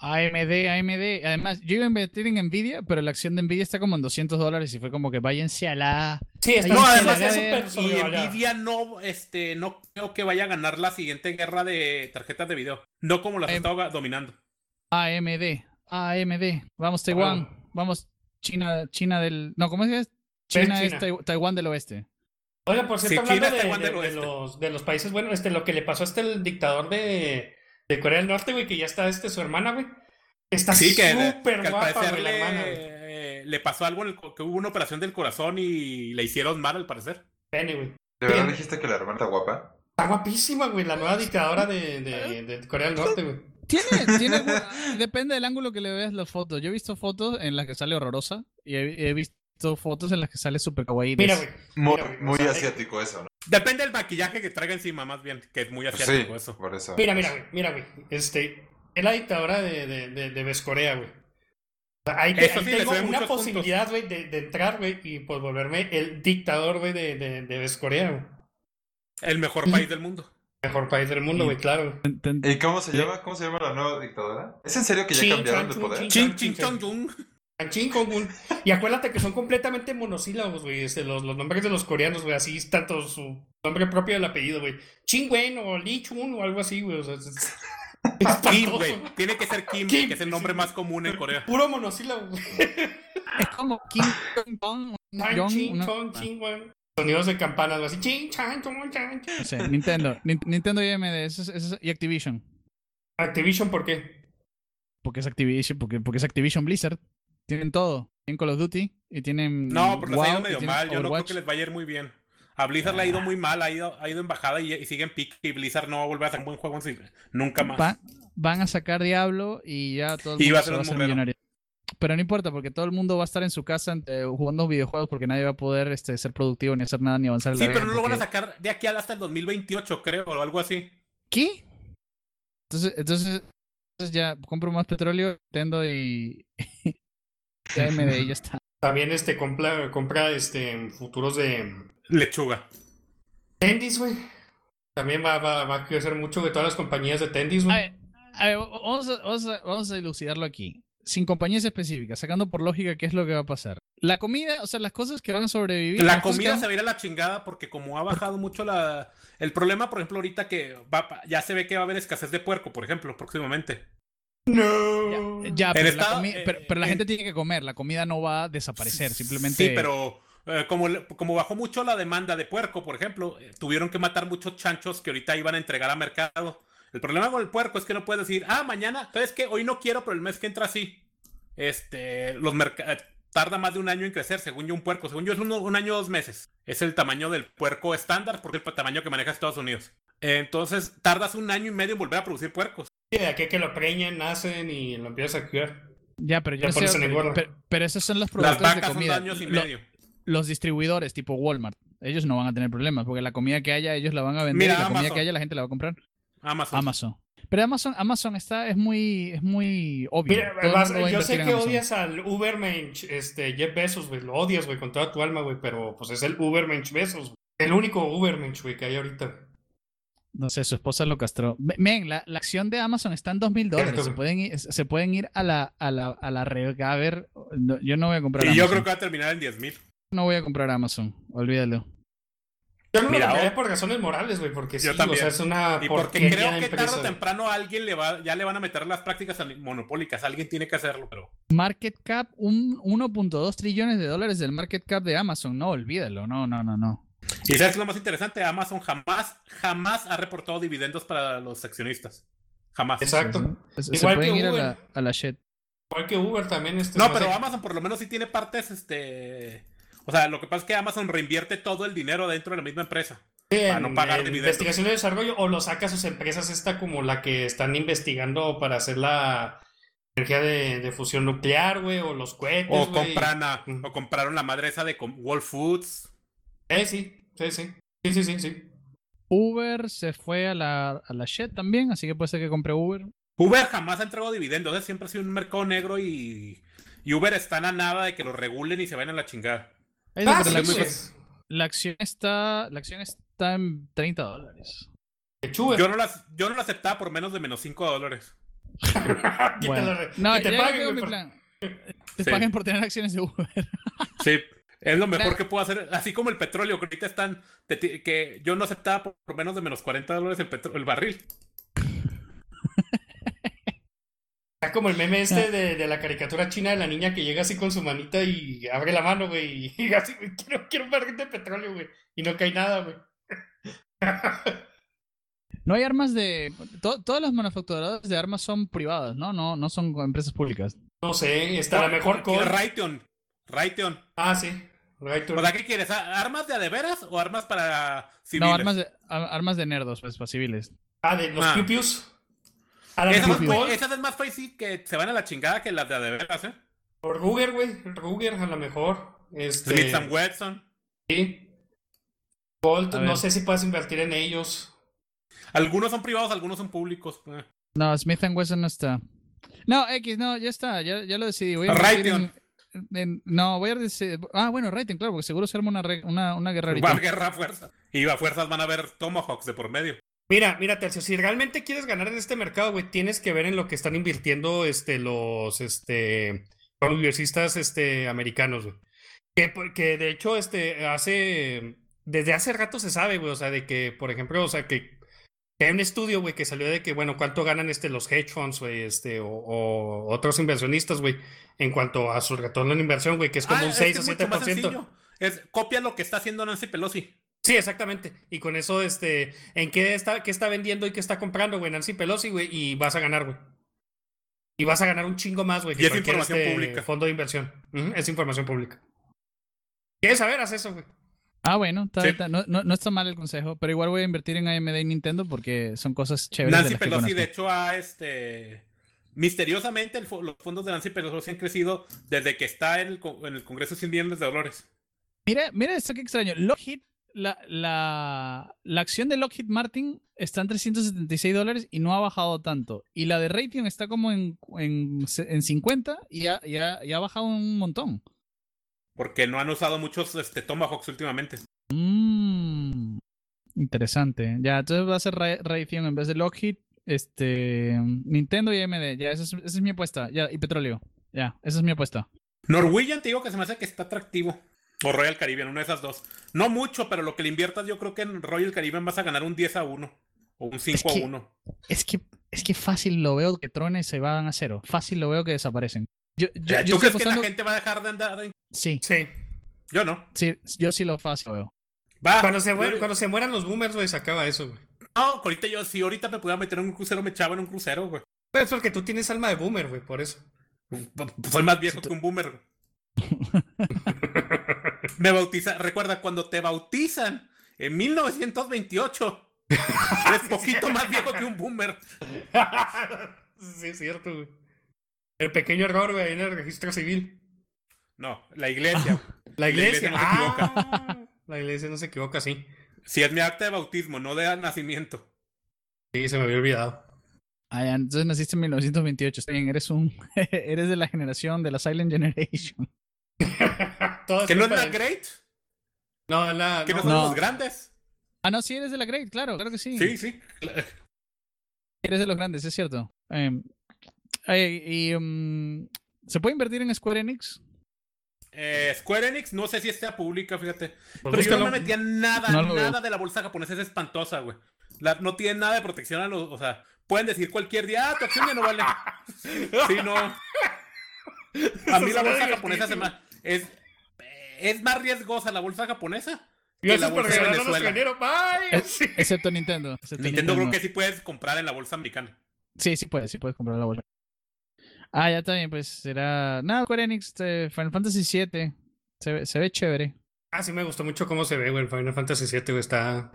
AMD, AMD. Además, yo iba a invertir en Nvidia, pero la acción de Nvidia está como en 200 dólares y fue como que váyanse a la. Sí, está No, además es ver- súper- Y Nvidia no, este, no creo que vaya a ganar la siguiente guerra de tarjetas de video. No como las Em, estaba dominando. AMD, AMD. Vamos, Taiwán. Vamos, China, China del. No, ¿cómo es que es? China es China. Tai- Taiwán del oeste. Oiga, por cierto, Sí, hablando es de, Taiwán de- del de oeste. los, de los países, bueno, este, lo que le pasó a este el dictador de, de Corea del Norte, güey, que ya está este su hermana, güey. Está Sí, que, súper que guapa, güey, la le, hermana, güey. eh, le pasó algo, en el que hubo una operación del corazón y le hicieron mal al parecer. Pene, güey. ¿De verdad dijiste que la hermana está guapa? Está guapísima, güey, la nueva dictadora de, de, de Corea del Norte, güey. Tiene, tiene, depende del ángulo que le veas las fotos. Yo he visto fotos en las que sale horrorosa y he, he visto fotos en las que sale super kawaii. Mira, güey. Muy, Mira, güey, o muy sea, asiático eso, ¿no? Depende del maquillaje que traiga encima, más bien, que es muy Pues asiático sí, eso. por eso. Mira, mira, güey, mira, güey. Este, es la dictadora de, de, de, de Vescorea, güey. Ahí, te- ahí sí, tengo una posibilidad, güey, de, de entrar, güey, y pues volverme el dictador, güey, de, de, de Vescorea, güey. El mejor país del mundo. Mejor país del mundo, güey, claro. ¿Y cómo se llama? ¿Cómo se llama la nueva dictadora? ¿Es en serio que ya cambiaron de poder? chin, Chin, chan, chin, chin, chong. Chanchín Kongun. Y acuérdate que son completamente monosílabos, güey. Este, los, los nombres de los coreanos, güey. Así tanto su nombre propio del apellido, güey. Chingwen o Lee Chun o algo así, güey. O sea, es, es Kim, güey. Tiene que ser Kim, Kim, que es el nombre más común en Corea. Puro monosílabo, güey. Es como King Kong, Jong, Chin, una- chon, chingwen. Sonidos de campanas, güey. Así. Chin, chan, chon, chan, sé, Nintendo, Nin- Nintendo y AMD, eso es- eso es- y Activision. Activision, ¿por qué? Porque es Activision, porque, porque es Activision Blizzard. Tienen todo. Tienen Call of Duty y tienen. No, pero les ha ido medio mal. Yo no creo que les vaya a ir muy bien. A Blizzard le ha ido muy mal, ha ido, ha ido en bajada y, y sigue en pique. Y Blizzard no va a volver a hacer un buen juego en nunca más. Va- van a sacar Diablo y ya todo el Y mundo va a se ser va a millonario. Pero no importa, porque todo el mundo va a estar en su casa eh, jugando videojuegos porque nadie va a poder este, ser productivo ni hacer nada ni avanzar en Sí, la pero no lo van a sacar de aquí hasta el 2028, creo, o algo así. ¿Qué? Entonces, entonces, entonces ya compro más petróleo, Nintendo y AMD y ya está. También este compra, compra este futuros de Lechuga. Tendis, güey. También va, va, va a crecer mucho de todas las compañías de Tendis, A güey. ver, a ver, vamos, a, vamos, a, vamos a dilucidarlo aquí. Sin compañías específicas, sacando por lógica qué es lo que va a pasar. La comida, o sea, las cosas que van a sobrevivir. La comida van- se va a ir a la chingada porque como ha bajado mucho la... El problema, por ejemplo, ahorita que va, ya se ve que va a haber escasez de puerco, por ejemplo, próximamente. No. Ya, pero, la, estado- eh, pero, pero la eh, gente tiene que comer, la comida no va a desaparecer, simplemente. Sí, pero eh, como, como bajó mucho la demanda de puerco, por ejemplo, eh, tuvieron que matar muchos chanchos que ahorita iban a entregar a mercado. El problema con el puerco es que no puedes decir, ah, mañana, ¿sabes qué? Hoy no quiero, pero el mes que entra sí. Este, los merca- eh, tarda más de un año en crecer, según yo un puerco. Según yo es un año o dos meses. Es el tamaño del puerco estándar, porque es el tamaño que maneja Estados Unidos. Entonces, tardas un año y medio en volver a producir puercos. Sí, de aquí que lo preñen, nacen y lo empiezas a criar. Ya, pero yo no sé, pero, engorda. pero- pero esos son los Las productores de vacas son comida. dos años y Lo- medio. los distribuidores tipo Walmart, ellos no van a tener problemas porque la comida que haya ellos la van a vender Mira, y la comida que haya la gente la va a comprar. Amazon. Amazon. Pero Amazon, Amazon está es muy es muy obvio. Mira, vas- yo sé que odias al Ubermensch, este, Jeff Bezos, güey. Lo odias, güey, con toda tu alma, güey. Pero pues es el Ubermensch Bezos. güey. El único Ubermensch, güey, que hay ahorita. No sé, su esposa lo castró. Me- Men, la, la acción de Amazon está en dos mil dólares. Cierto, Se pueden ir, se pueden ir a la a la a la rega a ver. no, yo no voy a comprar Y yo creo que va a terminar en 10 mil. No voy a comprar Amazon. Olvídalo. Yo no Mira, lo cambiaría o- por razones morales, güey, porque Yo sí, también. o sea, es una Y porque creo que tarde o temprano a alguien le va, ya le van a meter las prácticas monopólicas. Alguien tiene que hacerlo, pero. Market cap, un 1.2 trillones de dólares del market cap de Amazon. No, olvídalo. No, no, no, no. Y sabes es lo más interesante, Amazon jamás, jamás ha reportado dividendos para los accionistas. Jamás. Exacto. Se Igual pueden que ir a Uber. la, a la shit. Igual que Uber también. Este, No, pero Amazon por lo menos sí tiene partes, este. O sea, lo que pasa es que Amazon reinvierte todo el dinero dentro de la misma empresa. Sí, para no pagar en dividendos. investigación y desarrollo o lo saca a sus empresas esta como la que están investigando para hacer la energía de, de fusión nuclear, güey, o los cohetes, O güey. compran a- o compraron la madre esa de Whole Foods. Eh, sí, sí, sí. Sí, sí, sí, sí. Uber se fue a la, a la shit también, así que puede ser que compre Uber. Uber jamás ha entregado dividendos, ¿eh? siempre ha sido un mercado negro y, y Uber están a nada de que lo regulen y se vayan a la chingada. Ay, Ah, pero la, sí, acción, la acción está la acción está en 30 dólares. Yo no, las, yo no lo aceptaba por menos de menos 5 dólares. Bueno. No, te ya paguen, mi plan. Te Sí. paguen por tener acciones de Uber. Sí, es lo mejor Claro. que puedo hacer. Así como el petróleo, que ahorita están. te- que yo no aceptaba por, por menos de menos 40 dólares el, petro- el barril. Está como el meme este de, de la caricatura china de la niña que llega así con su manita y abre la mano, güey, y así, güey, quiero, quiero un barril de petróleo, güey, y no cae nada, güey. No hay armas de to- todas las manufacturadoras de armas son privadas, ¿no? No no son empresas públicas. No sé, está la mejor con... Raytheon. Raytheon. Ah, sí. Sea, ¿qué quieres? ¿A- ¿Armas de a de veras o armas para civiles? No, armas de armas de nerdos, pues para civiles. Ah, de los Ah. piu pius. Esas, esas es más fácil que se van a la chingada que las de a de veras, ¿eh? o Ruger, güey, Ruger a lo mejor. Este, Smith and Wesson. sí. Colt, A no sé si puedes invertir en ellos. Algunos son privados, algunos son públicos. eh. No, Smith Wesson no está. No, X, no, ya está, ya, ya lo decidí. Voy a. en- no, voy a decidir. Ah, bueno, Raytheon, claro, porque seguro se arma una, una, una guerra ahorita. Va a guerra a fuerza. Y a fuerzas van a ver Tomahawks de por medio. Mira, mira, Tercio, si realmente quieres ganar en este mercado, güey, tienes que ver en lo que están invirtiendo este, los, este, congresistas este, americanos, güey. Que, que de hecho, este, hace. Desde hace rato se sabe, güey, o sea, de que, por ejemplo, o sea, que, que hay un estudio, güey, que salió de que, bueno, cuánto ganan este, los hedge funds, güey, este, o, o otros inversionistas, güey, en cuanto a su retorno en inversión, güey, que es como Ah, un es 6 que o es mucho más 7%. sencillo. Es, copia lo que está haciendo Nancy Pelosi. Sí, exactamente. Y con eso, este, ¿en qué está, qué está vendiendo y qué está comprando, güey? Nancy Pelosi, güey, y vas a ganar, güey. Y vas a ganar un chingo más, güey, Y es información este, pública. fondo de inversión. Ujú, es información pública. ¿Quieres saber? Haz eso, güey. Ah, bueno, está- Sí. está- no, no- no está mal el consejo, pero igual voy a invertir en AMD y Nintendo porque son cosas chéveres. de Nancy que Pelosi, de hecho, ha este. Misteriosamente, el los fondos de Nancy Pelosi han crecido desde que está en el, co- en el Congreso sin bienes de Dolores. Mira, mira esto que extraño. Lockheed, la, la, la acción de Lockheed Martin está en 376 dólares y no ha bajado tanto. Y la de Raytheon está como en, en, en 50 y ha, y ha- y ha bajado un montón. Porque no han usado muchos este, Tomahawks últimamente. Mm, interesante. Ya, entonces va a ser Ray- Raytheon en vez de Lockheed, este, Nintendo y AMD. Ya, esa es, esa es mi apuesta. Ya, y petróleo. Ya, esa es mi apuesta. Norwegian te digo que se me hace que está atractivo. O Royal Caribbean, una de esas dos. No mucho, pero lo que le inviertas, yo creo que en Royal Caribbean vas a ganar un 10 a 1. O un 5 que- a 1. Es que, es que fácil lo veo que trones se van a cero. Fácil lo veo que desaparecen. Yo, yo, Ya, yo ¿Tú crees que la gente va a dejar de andar? en- Sí. Sí. Yo no. Sí, yo sí lo fácil veo. Va. Cuando se, muer- yo- cuando se mueran los boomers, güey, se acaba eso, güey. No, ahorita yo, si ahorita me pudiera meter en un crucero, me echaba en un crucero, güey. Pero es porque tú tienes alma de boomer, güey, por eso. Soy más viejo que un boomer. güey. me bautiza. Recuerda, cuando te bautizan en 1928, eres poquito más viejo que un boomer. sí, es cierto, güey. El pequeño error, güey, en el registro civil. No, la iglesia. La iglesia. no se equivoca. Ah, la iglesia no se equivoca, sí. Si es mi acta de bautismo, no de nacimiento. Sí, se me había olvidado. Ah, ya, entonces naciste en 1928. Está bien, eres un. eres de la generación de la Silent Generation. ¿Que no es la de- Great? No, la. ¿Que no, no, son no. los grandes? Ah, no, sí, eres de la Great, claro, claro que sí. Sí, sí. Eres de los grandes, es cierto. Em, ay, y, em, ¿Se puede invertir en Square Enix? Eh, Square Enix, no sé si está pública, fíjate. Pues Pero yo no me metía nada, No nada de la bolsa japonesa, es espantosa, güey. La- no tiene nada de protección a los. O sea, pueden decir cualquier día, ah, tu acción ya no vale. Sí, no. A mí la bolsa japonesa se me. Es, es más riesgosa la bolsa japonesa que Gracias la por regalarnos dinero. Bye. Eh, Excepto Nintendo. excepto Nintendo creo que sí puedes comprar en la bolsa americana. Sí, sí puedes, sí puedes comprar la bolsa. Ah, ya bien, pues será. Nada, Square Enix, eh, Final Fantasy VII. Se ve, se ve chévere. Ah, sí me gustó mucho cómo se ve, güey. Final Fantasy VII, güey, está...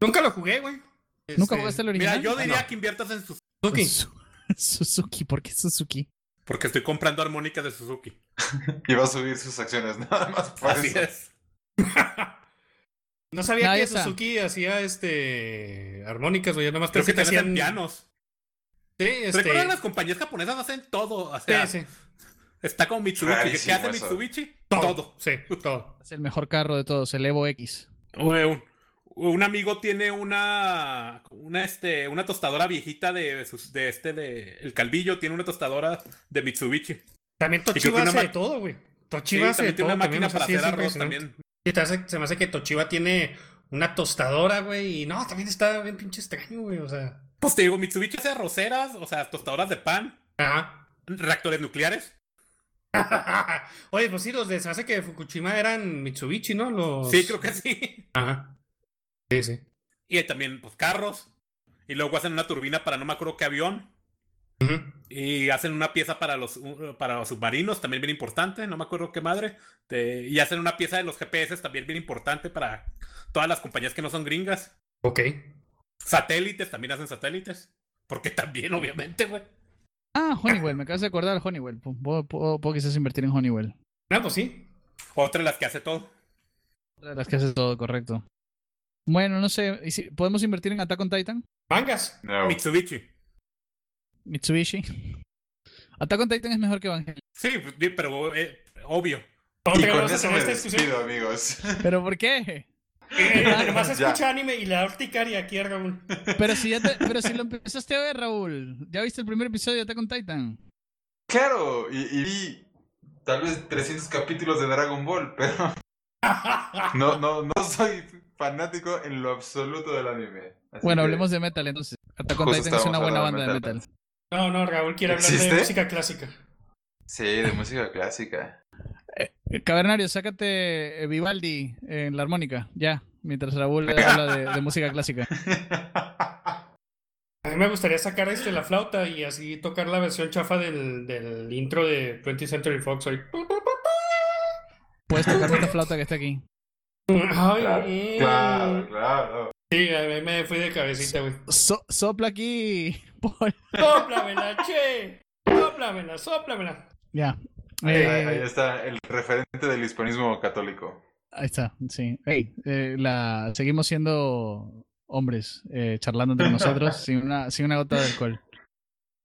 Nunca lo jugué, güey. ¿Nunca Este, jugaste el Mira, original? yo Ah, diría no. que inviertas en Suzuki. Suzuki. Su- Suzuki, ¿por qué Suzuki? Porque estoy comprando armónicas de Suzuki. Y va a subir sus acciones, nada más por Así eso. es. No sabía No, ya que. Suzuki hacía este armónicas, güey. Yo nomás Creo que que te hacían pianos. Sí, este. Recuerda que las compañías japonesas hacen todo. O sea, Sí, sí. está como Mitsubishi. ¿Qué Rarísimo hace eso. Mitsubishi? Todo. Todo. Sí, todo. Es el mejor carro de todos, el Evo X. Un, un amigo tiene una, una, este, una tostadora viejita de, de sus- de este, de el Calvillo, tiene una tostadora de Mitsubishi. También Toshiba hace de todo, güey. Sí, Toshiba hace de también tiene todo. una máquina para hacer arroz también. Sí, te hace- se me hace que Toshiba tiene una tostadora, güey. Y no, también está bien pinche extraño, güey. O sea. Pues te digo, Mitsubishi hace arroceras, o sea, tostadoras de pan, Ajá. reactores nucleares. Oye, pues sí, los de se me hace que Fukushima eran Mitsubishi, ¿no? Los... Sí, creo que sí. Ajá. Sí, sí. Y también, pues, carros. Y luego hacen una turbina para no me acuerdo qué avión. Ujú. Y hacen una pieza para los, uh, para los submarinos, también bien importante, no me acuerdo qué madre. Te- y hacen una pieza de los GPS también bien importante para todas las compañías que no son gringas. Ok. Satélites, también hacen satélites. Porque también, obviamente, güey. Ah, Honeywell, me acabas de acordar Honeywell. Pu- Puedo, puedo- puedo quizás invertir en Honeywell. Ah, pues sí. Otra de las que hace todo. Otra de Las que haces todo correcto. Bueno, no sé. ¿y si- ¿Podemos invertir en Attack on Titan? Mangas. No. Mitsubishi. Mitsubishi. Attack on Titan es mejor que Evangelion. Sí, pues, pero eh, obvio. ¿Cómo Y con eso hacer me despido, amigos. ¿Pero por qué? Eh, Además Ya. escucha anime y le da urticaria aquí a Raúl. Pero si, ya te- pero si lo empezaste a ver, Raúl. ¿Ya viste el primer episodio de Attack on Titan? Claro, y, y vi tal vez 300 capítulos de Dragon Ball, pero no, no, no soy fanático en lo absoluto del anime. Así Bueno, que- hablemos de metal entonces. Attack on Titan es una buena banda de metal. No, no, Raúl quiere hablar de música clásica. Sí, de música clásica. Eh, Cavernario, sácate eh, Vivaldi en la armónica, ya, mientras Raúl habla de, de música clásica. A mí me gustaría sacar este la flauta y así tocar la versión chafa del, del intro de 20th Century Fox. ahí. Puedes tocar esta flauta que está aquí. Ay, Claro, eh. claro, claro. Sí, a mí me fui de cabecita, güey. So- sopla aquí. Paul. ¡Sóplamela, che! ¡Sóplamela, sóplamela! Ya. Ahí, Eh, ahí- está el referente del hispanismo católico. Ahí está, sí. Hey, eh, la, seguimos siendo hombres, eh, charlando entre nosotros sin una, sin una gota de alcohol.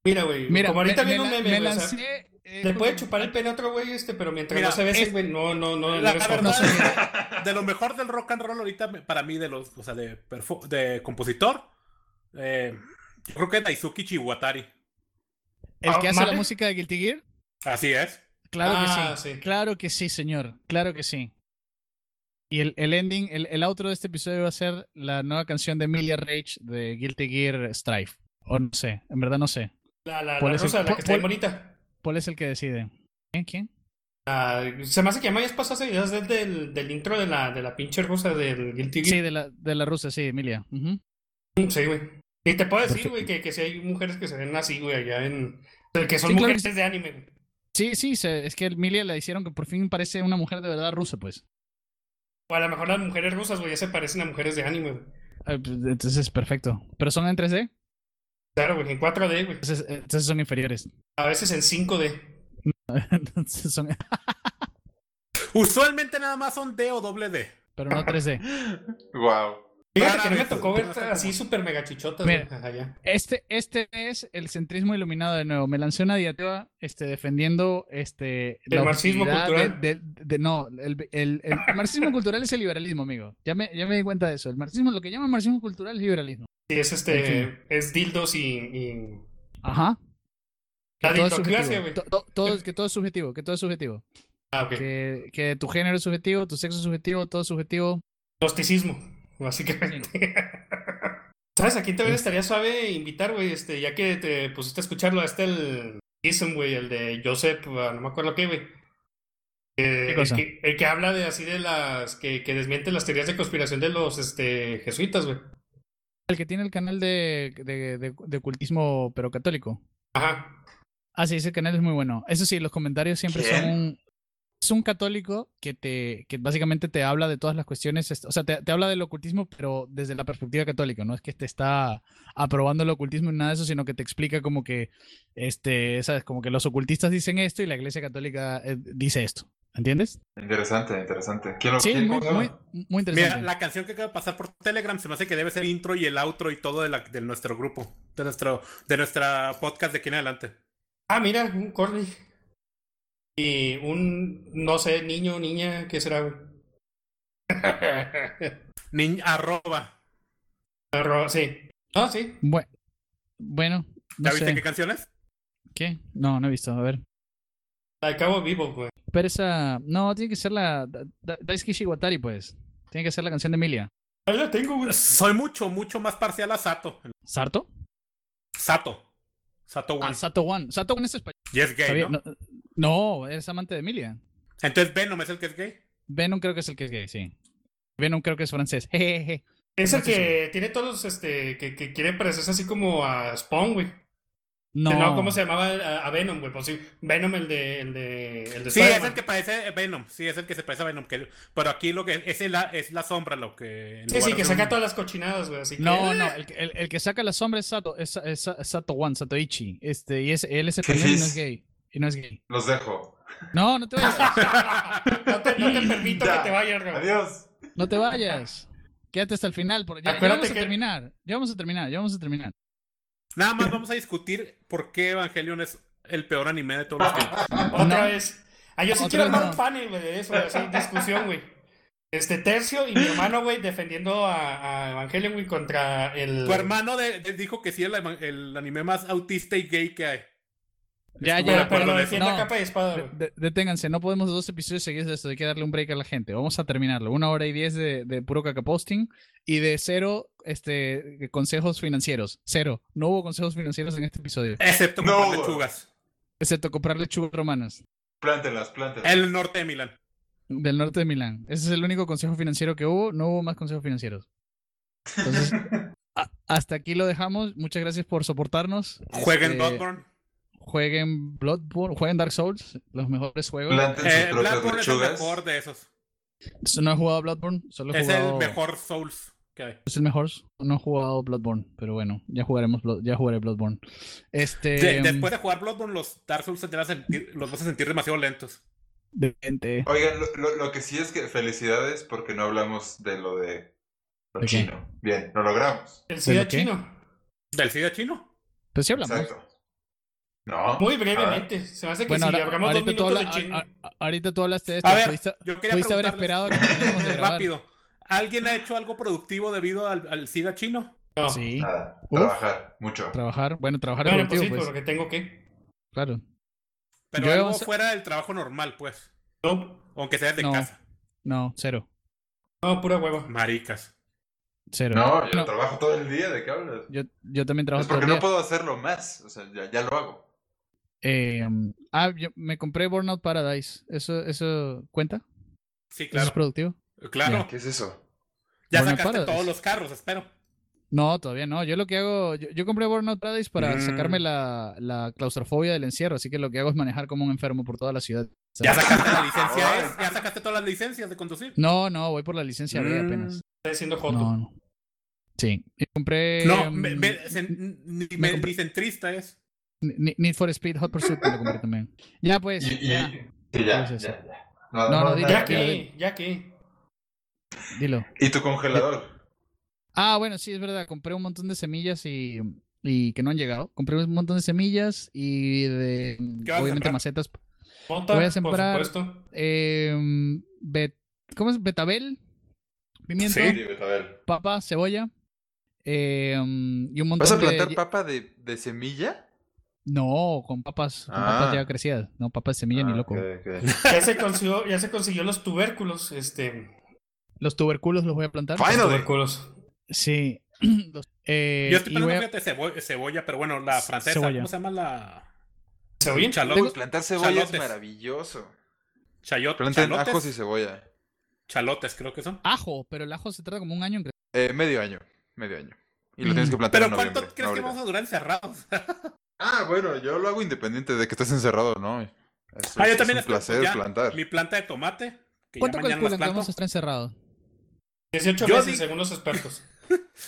Mira, güey, Mira, como ahorita me- un meme, me güey, o sea, lancé, eh, le puede chupar el pene a otro güey, este, pero mientras Mira, no se besen, es- güey, no, no, no, no La verdad, de lo mejor del rock and roll ahorita, para mí, de los, o sea, de, compositor, eh, yo creo que es Daisuke Chiwatari. ¿El que Ah, hace la música de Guilty Gear? Así es. Claro Ah, que sí. sí. Claro que sí, señor. Claro que sí. Y el, el ending, el, el outro de este episodio va a ser la nueva canción de Emilia Rage de Guilty Gear Strife. O no sé, en verdad no sé. La, la, la es el- la que está bien bonita. Paul es el que decide. ¿Quién? ¿Quién? Ah, se me hace que ya me hayas pasado ideas del, del, intro de la, de la pinche rusa del Guilty Sí, Gear. de la, de la rusa, sí, Emilia. Ujú. Sí, güey. Y te puedo decir, güey, que, que si hay mujeres que se ven así, güey, allá en... Que son Sí, claro mujeres sí. de anime, güey. Sí, sí, se- es que Emilia la hicieron que por fin parece una mujer de verdad rusa, pues. O a lo mejor las mujeres rusas, güey, ya se parecen a mujeres de anime, güey. Pues, Entonces, perfecto. ¿Pero son en 3D? Claro, güey, en 4D, güey. Entonces, eh, entonces son inferiores. A veces en 5D. entonces son... Usualmente nada más son D o doble D. Pero no 3D. Wow. Fíjate que no me tocó ver así súper mega chichotas, Mira. Este, este es el centrismo iluminado de nuevo. Me lancé una diatriba este, defendiendo este, El marxismo cultural. de- de- de- no, el, el- el marxismo cultural es el liberalismo, amigo. Ya me, ya me di cuenta de eso. El marxismo, lo que llaman marxismo cultural es liberalismo. Sí, es En este... Es dildos y... y... Ajá. Que La todo es dildocracia, subjetivo. güey. To- to- todo es- que todo es subjetivo, que todo es subjetivo. Ah, ok. Que, que tu género es subjetivo, tu sexo es subjetivo, todo es subjetivo. Gnosticismo, básicamente. ¿Sabes? Aquí también estaría suave invitar, güey, este, ya que te pusiste a escucharlo, este el Ism, güey, el de Joseph, ah, no me acuerdo qué, güey. Eh, ¿Qué cosa? El, que, el que habla de así de las, que, que desmiente las teorías de conspiración de los, este, jesuitas, güey. El que tiene el canal de, de, de- de ocultismo, pero católico. Ajá. Ah, sí, ese canal es muy bueno. Eso sí, los comentarios siempre ¿Quién? son. Es un católico que te que básicamente te habla de todas las cuestiones, est- o sea, te, te habla del ocultismo, pero desde la perspectiva católica, no es que te está aprobando el ocultismo ni nada de eso, sino que te explica como que, este, sabes, como que los ocultistas dicen esto y la Iglesia Católica eh, dice esto, ¿entiendes? Interesante, interesante. ¿Quién lo Sí, muy, muy, muy interesante. Mira, la canción que acaba de pasar por Telegram se me hace que debe ser el intro y el outro y todo de, la, de nuestro grupo, de nuestro de nuestra podcast de aquí en adelante. Ah, mira, un corny. Y un, no sé, niño, niña, ¿qué será, güey? Niña, arroba. Arroba, sí. Ah, sí. Bue- bueno, no ¿Ya viste sé. qué canciones? ¿Qué? No, no he visto, a ver. La de Cabo Vivo, güey. Pero esa... No, tiene que ser la... Da- Da- Daisuke Shiwatari, pues. Tiene que ser la canción de Emilia. Ahí la tengo, güey. Soy mucho, mucho más parcial a Sato. ¿Sarto? Sato. Sato One. Ah, Sato One. Sato One es español. y es gay, no, no, es amante de Emilia. Entonces Venom es el que es gay. Venom creo que es el que es gay, sí. Venom creo que es francés. Jejeje. Es el No que tiene todos, este, que, que quiere parecerse así como a Spawn, güey. No. No, ¿cómo se llamaba a, Venom, güey? Pues sí, Venom el de, el de, el de Sí, es el que parece Venom. Sí, es el que se parece a Venom. Que, pero aquí lo que es, es, la, es la sombra lo que. Sí, sí, que saca un- todas las cochinadas, güey, así que... No, no, el, que- el- el que saca la sombra es Sato, es, es- es Sato One, Satoichi. Este, y es, él es español y no es gay. Y no es gay. Los dejo. No, no te vayas. no, te, no te permito Ya. que te vayas, güey. Adiós. No te vayas. Quédate hasta el final. Porque ya, vamos a que- terminar. Ya vamos a terminar, ya vamos a terminar. Nada más vamos a discutir por qué Evangelion es el peor anime de todos los tiempos. Otra No. vez. Ah, yo sí Otra quiero armar no. un panel, güey, de eso, así, discusión, güey. Este, Tercio y mi hermano, güey, defendiendo a, a Evangelion, güey, contra el... Tu hermano de- de- dijo que sí es el, el anime más autista y gay que hay. Ya, ya, pero no, capa y espada, de- deténganse, no podemos dos episodios seguidos de esto, hay que darle un break a la gente. Vamos a terminarlo. Una hora y diez de, de puro cacaposting y de cero este, consejos financieros. Cero. No hubo consejos financieros en este episodio. Excepto No, comprar lechugas. Excepto comprar lechugas romanas Plántenlas, plántenlas. El norte de Milán. del norte de Milán. Ese es el único consejo financiero que hubo. No hubo más consejos financieros. Entonces, a- hasta aquí lo dejamos. Muchas gracias por soportarnos. Jueguen Este, Bloodborne. Jueguen Bloodborne, jueguen Dark Souls, los mejores juegos. Eh, Bloodborne es el mejor de esos. No he jugado Bloodborne, solo he Es jugado... el mejor Souls que hay. Es el mejor. No he jugado Bloodborne, pero bueno, ya jugaremos, Blood- ya jugaré Bloodborne. Este. De- después de jugar Bloodborne, los Dark Souls se te van a sentir- los vas a sentir demasiado lentos. de gente. Oigan, lo, lo- lo que sí es que felicidades porque no hablamos de lo de lo ¿De qué? chino. Bien, lo logramos. El ¿De SIDA chino. ¿Del SIDA chino? Pues sí hablamos. Exacto. No. Muy brevemente. Se me hace que Bueno, si ahora- hablamos dos ahorita, tú minutos de habla- chino. a- ahorita tú hablaste de esto. A ver, pudiste, yo quería pudiste haber esperado que de. Rápido. ¿Alguien ha hecho algo productivo debido al, al SIDA chino? No. Sí, Nada. Uf. Trabajar mucho. trabajar. Bueno, trabajar Bueno, pues productivo, sí, pues. porque tengo que. Claro. Pero Yo algo fuera del trabajo normal, pues. No, Aunque sea de No. casa. No, cero. no, pura hueva. Maricas. Cero. No, yo No, trabajo todo el día, ¿de qué hablas? yo, yo también trabajo Es todo porque el no día. puedo hacerlo más. O sea, ya, ya lo hago. Eh, ah, yo me compré Burnout Paradise. ¿Eso, eso cuenta? Sí, ¿Eso es claro. productivo? Claro. ¿Qué es eso? Ya Burnout sacaste Paradise. todos los carros, espero. No, todavía no. Yo lo que hago, yo, yo compré Burnout Paradise para Mm. sacarme la, la claustrofobia del encierro, así que lo que hago es manejar como un enfermo por toda la ciudad. Ya sacaste la licencia, ¿es? Ya sacaste todas las licencias de conducir. No, no, voy por la licencia B Mm. apenas. Está diciendo Joto. No, no. Sí, y compré... No, mm, me, me- cen- ni, me me- compré- ni centrista es. Need for Speed Hot Pursuit me lo compré también. Ya pues, Y, y- ya, sí, ya, Pues ya, ya. No, No, no, no, di- nada Ya que- ya que. dilo. ¿Y tu congelador? Ah, bueno, sí, es verdad. Compré un montón de semillas y, y que no han llegado. Compré un montón de semillas y de, ¿Qué vas a obviamente, sembrar? macetas. Mota, Voy a sembrar- por supuesto. Eh, bet- ¿Cómo es? Betabel, pimiento, Sí, Betabel. papa, cebolla. eh, y un montón ¿Vas a de... plantar papa de, de semilla? No, con papas, con Ah. papas ya crecidas. No, papas de semilla ni Ah, loco. Ya se consiguió, ya se consiguió los tubérculos, este. Los tuberculos los voy a plantar. Finally. Tubérculos. Sí. Los- eh, Yo estoy pensando, a- cebolla, pero bueno, la francesa, Cebolla. ¿cómo se llama la...? Chalotes. Uy, plantar cebolla es maravilloso. Chayot- Planten chalotes. ajos y cebolla. Chalotes, creo que son. Ajo, pero el ajo se trata como un año en crecer. Eh, medio año, medio año. Y lo Mm. tienes que plantar Pero en ¿cuánto crees no que vamos a durar encerrados? Ah, bueno, yo lo hago independiente de que estés encerrado, ¿no? Es, Ah, yo es también un estoy- placer ya, plantar. Mi planta de tomate, que ¿Cuánto calculan que vamos a estar encerrados? 18 Yo meses, di- según los expertos.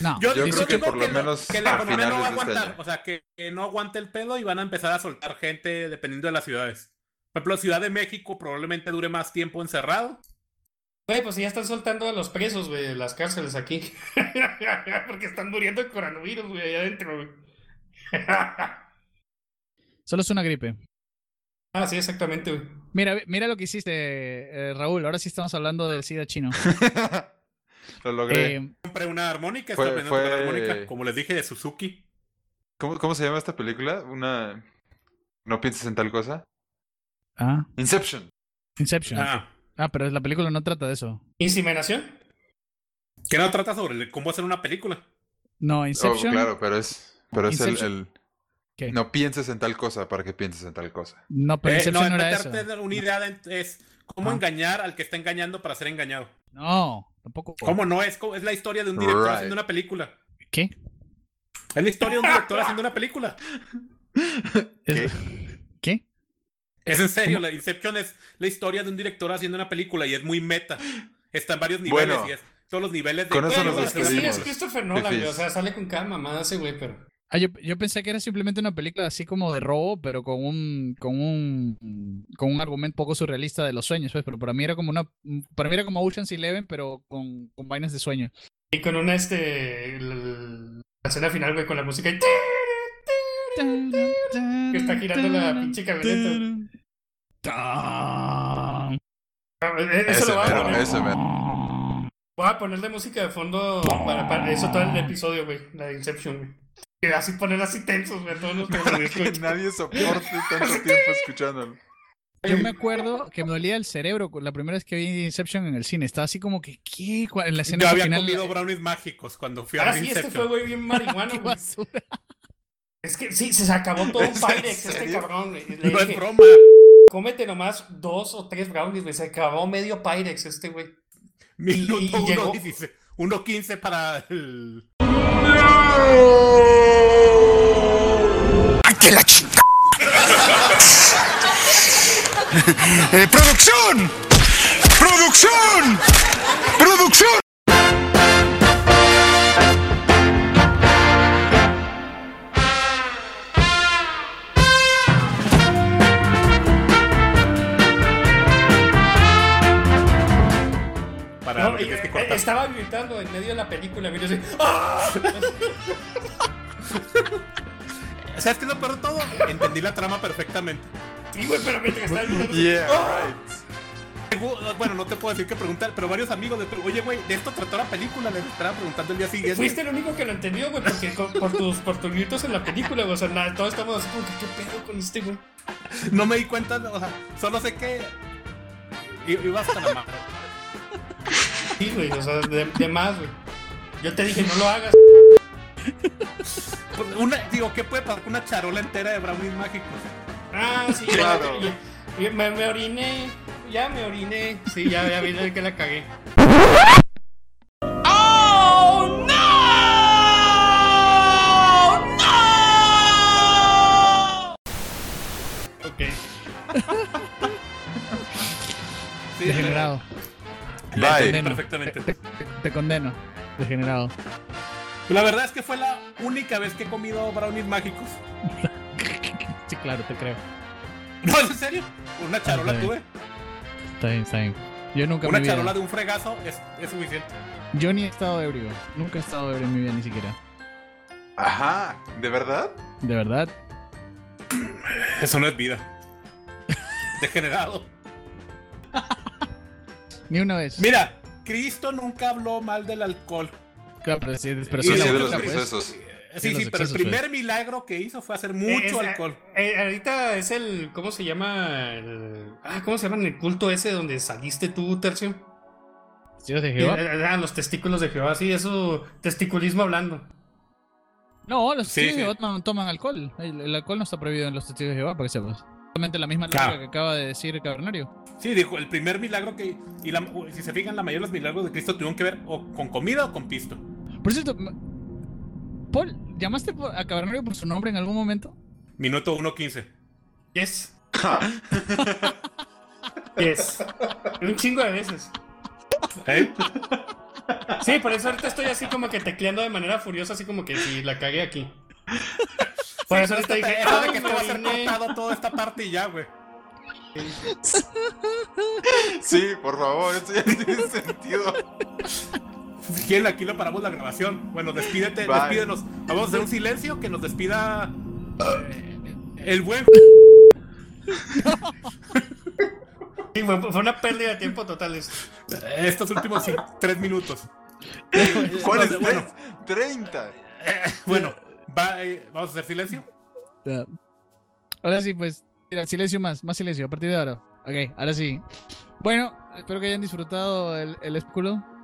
No, Yo, Yo yo creo que digo por lo menos que la economía no va a este aguantar. año. o sea, que, que no aguante el pedo y van a empezar a soltar gente dependiendo de las ciudades. Por ejemplo, Ciudad de México probablemente dure más tiempo encerrado. Güey, pues ya están soltando a los presos, güey, de las cárceles aquí. Porque están muriendo de coronavirus, güey, allá adentro, güey. Solo es una gripe. ah, sí, exactamente, güey. Mira, mira lo que hiciste, eh, Raúl. Ahora sí estamos hablando del SIDA chino. lo logré. Eh, Compré una armónica, Fue- aprendiendo fue- armónica, como les dije, de Suzuki. ¿Cómo, ¿Cómo se llama esta película? Una... ¿No pienses en tal cosa? ah, Inception. Inception. Ah. Ah, pero la película no trata de eso. ¿Inseminación? que no trata sobre cómo hacer una película. No, Oh, Inception. claro, pero es, pero es el- ¿Qué? No pienses en tal cosa para que pienses en tal cosa. No, pero Eh, Inception no, no, era eso. una idea de- es cómo Ah. engañar al que está engañando para ser engañado. No, tampoco. ¿Cómo no? Es, es la historia de un director Right. haciendo una película. ¿Qué? Es la historia de un director haciendo una película. Es- ¿Qué? Es en serio, la Inception es la historia de un director haciendo una película y es muy meta. Está en varios niveles Bueno, y es todos los niveles de... con eso nos es que sí, es Christopher Nolan, güey. O sea, sale con cada mamada ese güey, pero. Ah, yo, yo pensé que era simplemente una película así como de robo, pero con un, con un, con un argumento poco surrealista de los sueños, pues. Pero para mí era como una, para mí era como Ocean's Eleven, pero con, con vainas de sueño. Y con una, este. La escena final, güey, con la música y. Que está girando la pinche camioneta. Eso lo voy a poner. ese. Voy a ponerle música de fondo para, para eso todo el episodio, güey. La de Inception, güey. Que así poner así tensos, güey, todos los Para que nadie soporte tanto tiempo escuchándolo. Yo me acuerdo que me dolía el cerebro la primera vez que vi Inception en el cine. Estaba así como que, ¿qué? ¿Cuál- En la escena Yo había final. comido brownies mágicos cuando fui a ver sí, este Inception. fue, güey, bien marihuano, Qué güey. basura. Es que sí, se acabó todo un ¿Es Pyrex, este cabrón, güey. Le No es dije, broma. cómete nomás dos o tres brownies, güey. Se acabó medio Pyrex este, güey. Minuto y llegó- 1.15 1.15 para el. ¡Ay, que la chica! Eh, ¡Producción! ¡Producción! ¡Producción! Para No, que eh, cortar. estaba gritando en medio de la película, yo así, ¡ah! ¿Sabes qué es lo peor de todo? Entendí la trama perfectamente. Sí, güey, pero mientras estaba. Yeah, ¡ah! right. Segu- Bueno, no te puedo decir que preguntar, pero varios amigos de oye, güey, de esto trató la película, les estaba preguntando el día siguiente. Fuiste el único que lo entendió, güey, porque por tus, por tus gritos en la película, güey. O sea, nada, todos estamos así como que, ¿qué pedo con este, güey? No me di cuenta, o sea, solo sé que iba hasta la madre. Sí, güey, o sea, de, de más, güey. Yo te dije, no lo hagas. Una, digo, ¿qué puede pasar con una charola entera de brownies mágicos? Ah, sí, Claro. ya, me, me oriné. Ya me oriné. Sí, ya, ya vi que la cagué. ¡Oh, no! ¡No! Ok. Sí, Degenerado. perfectamente. Te, te- te condeno. Degenerado. La verdad es que fue la única vez que he comido brownies mágicos. Sí, claro, te creo. No, en serio. Una charola está bien. tuve. Está bien, está bien. Yo nunca Una charola de un fregazo es, es suficiente. Yo ni he estado ebrio. Nunca he estado ebrio en mi vida, ni siquiera. Ajá, ¿de verdad? De verdad. Eso no es vida. Degenerado. Ni una vez. Mira, Cristo nunca habló mal del alcohol. Claro, pero sí, pero sí, Sí, la sí, de boca, los pues. excesos. Sí, los sí, pero el primer pues. milagro que hizo fue hacer mucho Es- alcohol. eh, ahorita es el. ¿Cómo se llama? El, ah, ¿Cómo se llama en el culto ese donde saliste tú, Tercio? ¿Testigos de Jehová? Eh, ah, los testículos de Jehová, sí, eso. Testiculismo hablando. No, los Sí, testigos sí. de Jehová toman, toman alcohol. El, el alcohol no está prohibido en los testigos de Jehová, para que sepas. Solamente la misma lógica Claro. que acaba de decir el cavernario. Sí, dijo, el primer milagro que... Y la- si se fijan, la mayoría de los milagros de Cristo tuvieron que ver o con comida o con pisto. Por cierto, Paul, ¿llamaste a cavernario por su nombre en algún momento? Minuto 1.15. Yes. yes. Un chingo de veces. ¿Eh? Sí, por eso ahorita estoy así como que tecleando de manera furiosa, así como que si la cagué aquí. Por eso ahorita dije, Eso de "Ay, que esto va a ser oriné". cortado toda esta parte y ya, güey. Sí, por favor, esto ya tiene sentido. Si quieren, aquí lo paramos la grabación. Bueno, despídete, Bye. despídenos. Vamos a hacer un silencio que nos despida eh, el buen. Sí, fue, fue una pérdida de tiempo total eso. Estos últimos sí, tres minutos. ¿Cuál es? Bueno, 30. bueno va, eh, vamos a hacer silencio. Ya. Ahora sí, pues, mira, silencio más, más silencio a partir de ahora. Ok, ahora sí. Bueno, espero que hayan disfrutado el, el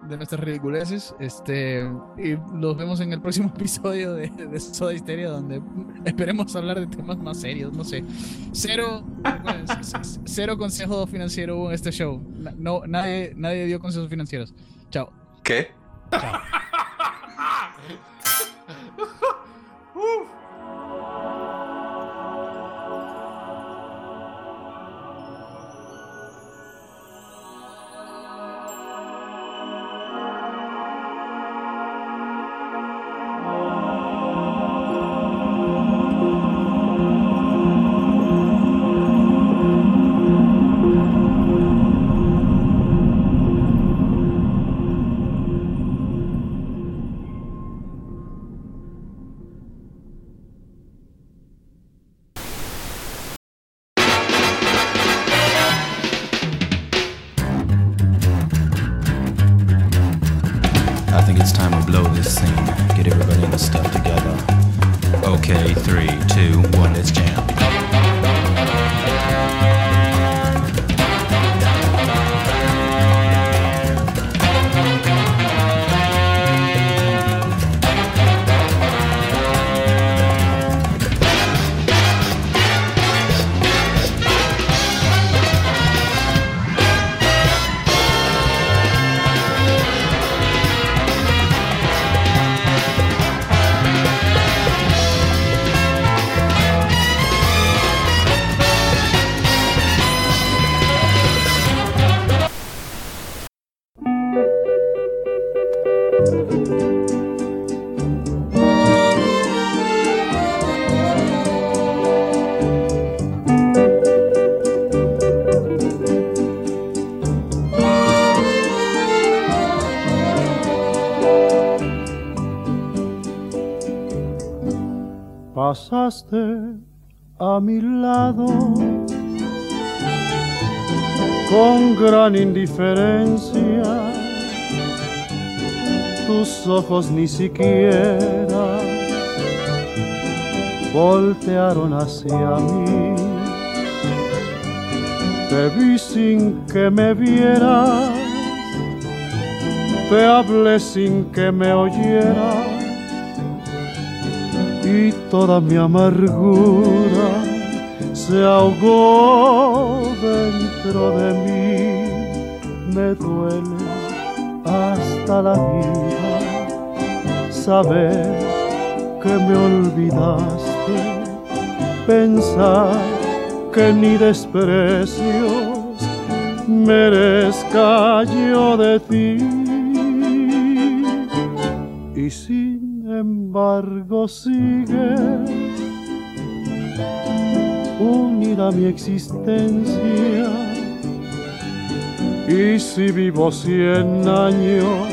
de nuestras ridiculeces. Este, y los vemos en el próximo episodio de, de Soda Histeria, donde esperemos hablar de temas más serios. No sé. Cero, cero consejo financiero en este show. No, nadie, nadie dio consejos financieros. Chao. ¿Qué? Woo! Pasaste a mi lado con gran indiferencia. Tus ojos ni siquiera voltearon hacia mí. Te vi sin que me vieras, te hablé sin que me oyeras toda mi amargura se ahogó dentro de mí. Me duele hasta la vida saber que me olvidaste, pensar que ni desprecios merezca yo de ti. Y embargo sigue unida mi existencia. Y si vivo cien años,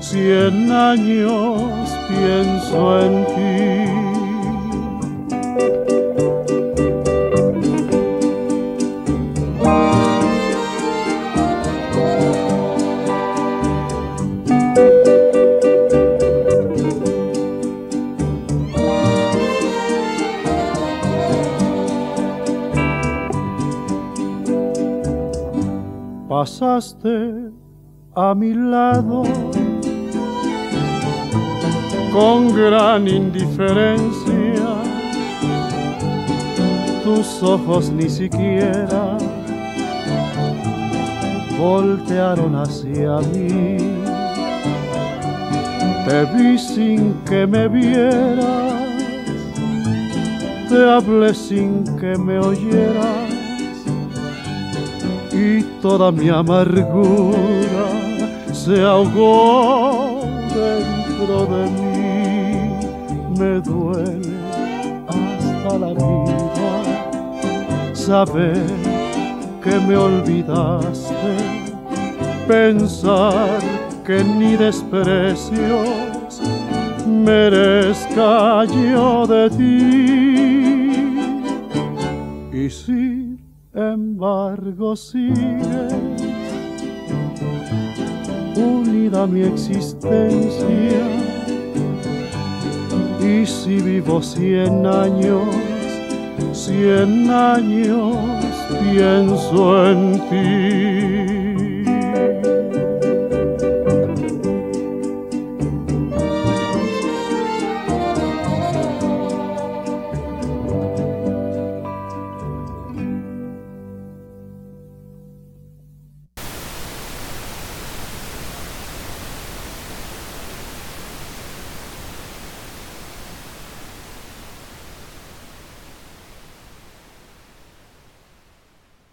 cien años pienso en ti. Pasaste a mi lado con gran indiferencia. Tus ojos ni siquiera voltearon hacia mí. Te vi sin que me vieras, te hablé sin que me oyeras y toda mi amargura se ahogó dentro de mí me duele hasta la vida saber que me olvidaste, pensar que ni desprecios merezca yo de ti. Y sin embargo sigue unida mi existencia y si vivo cien años, cien años pienso en ti.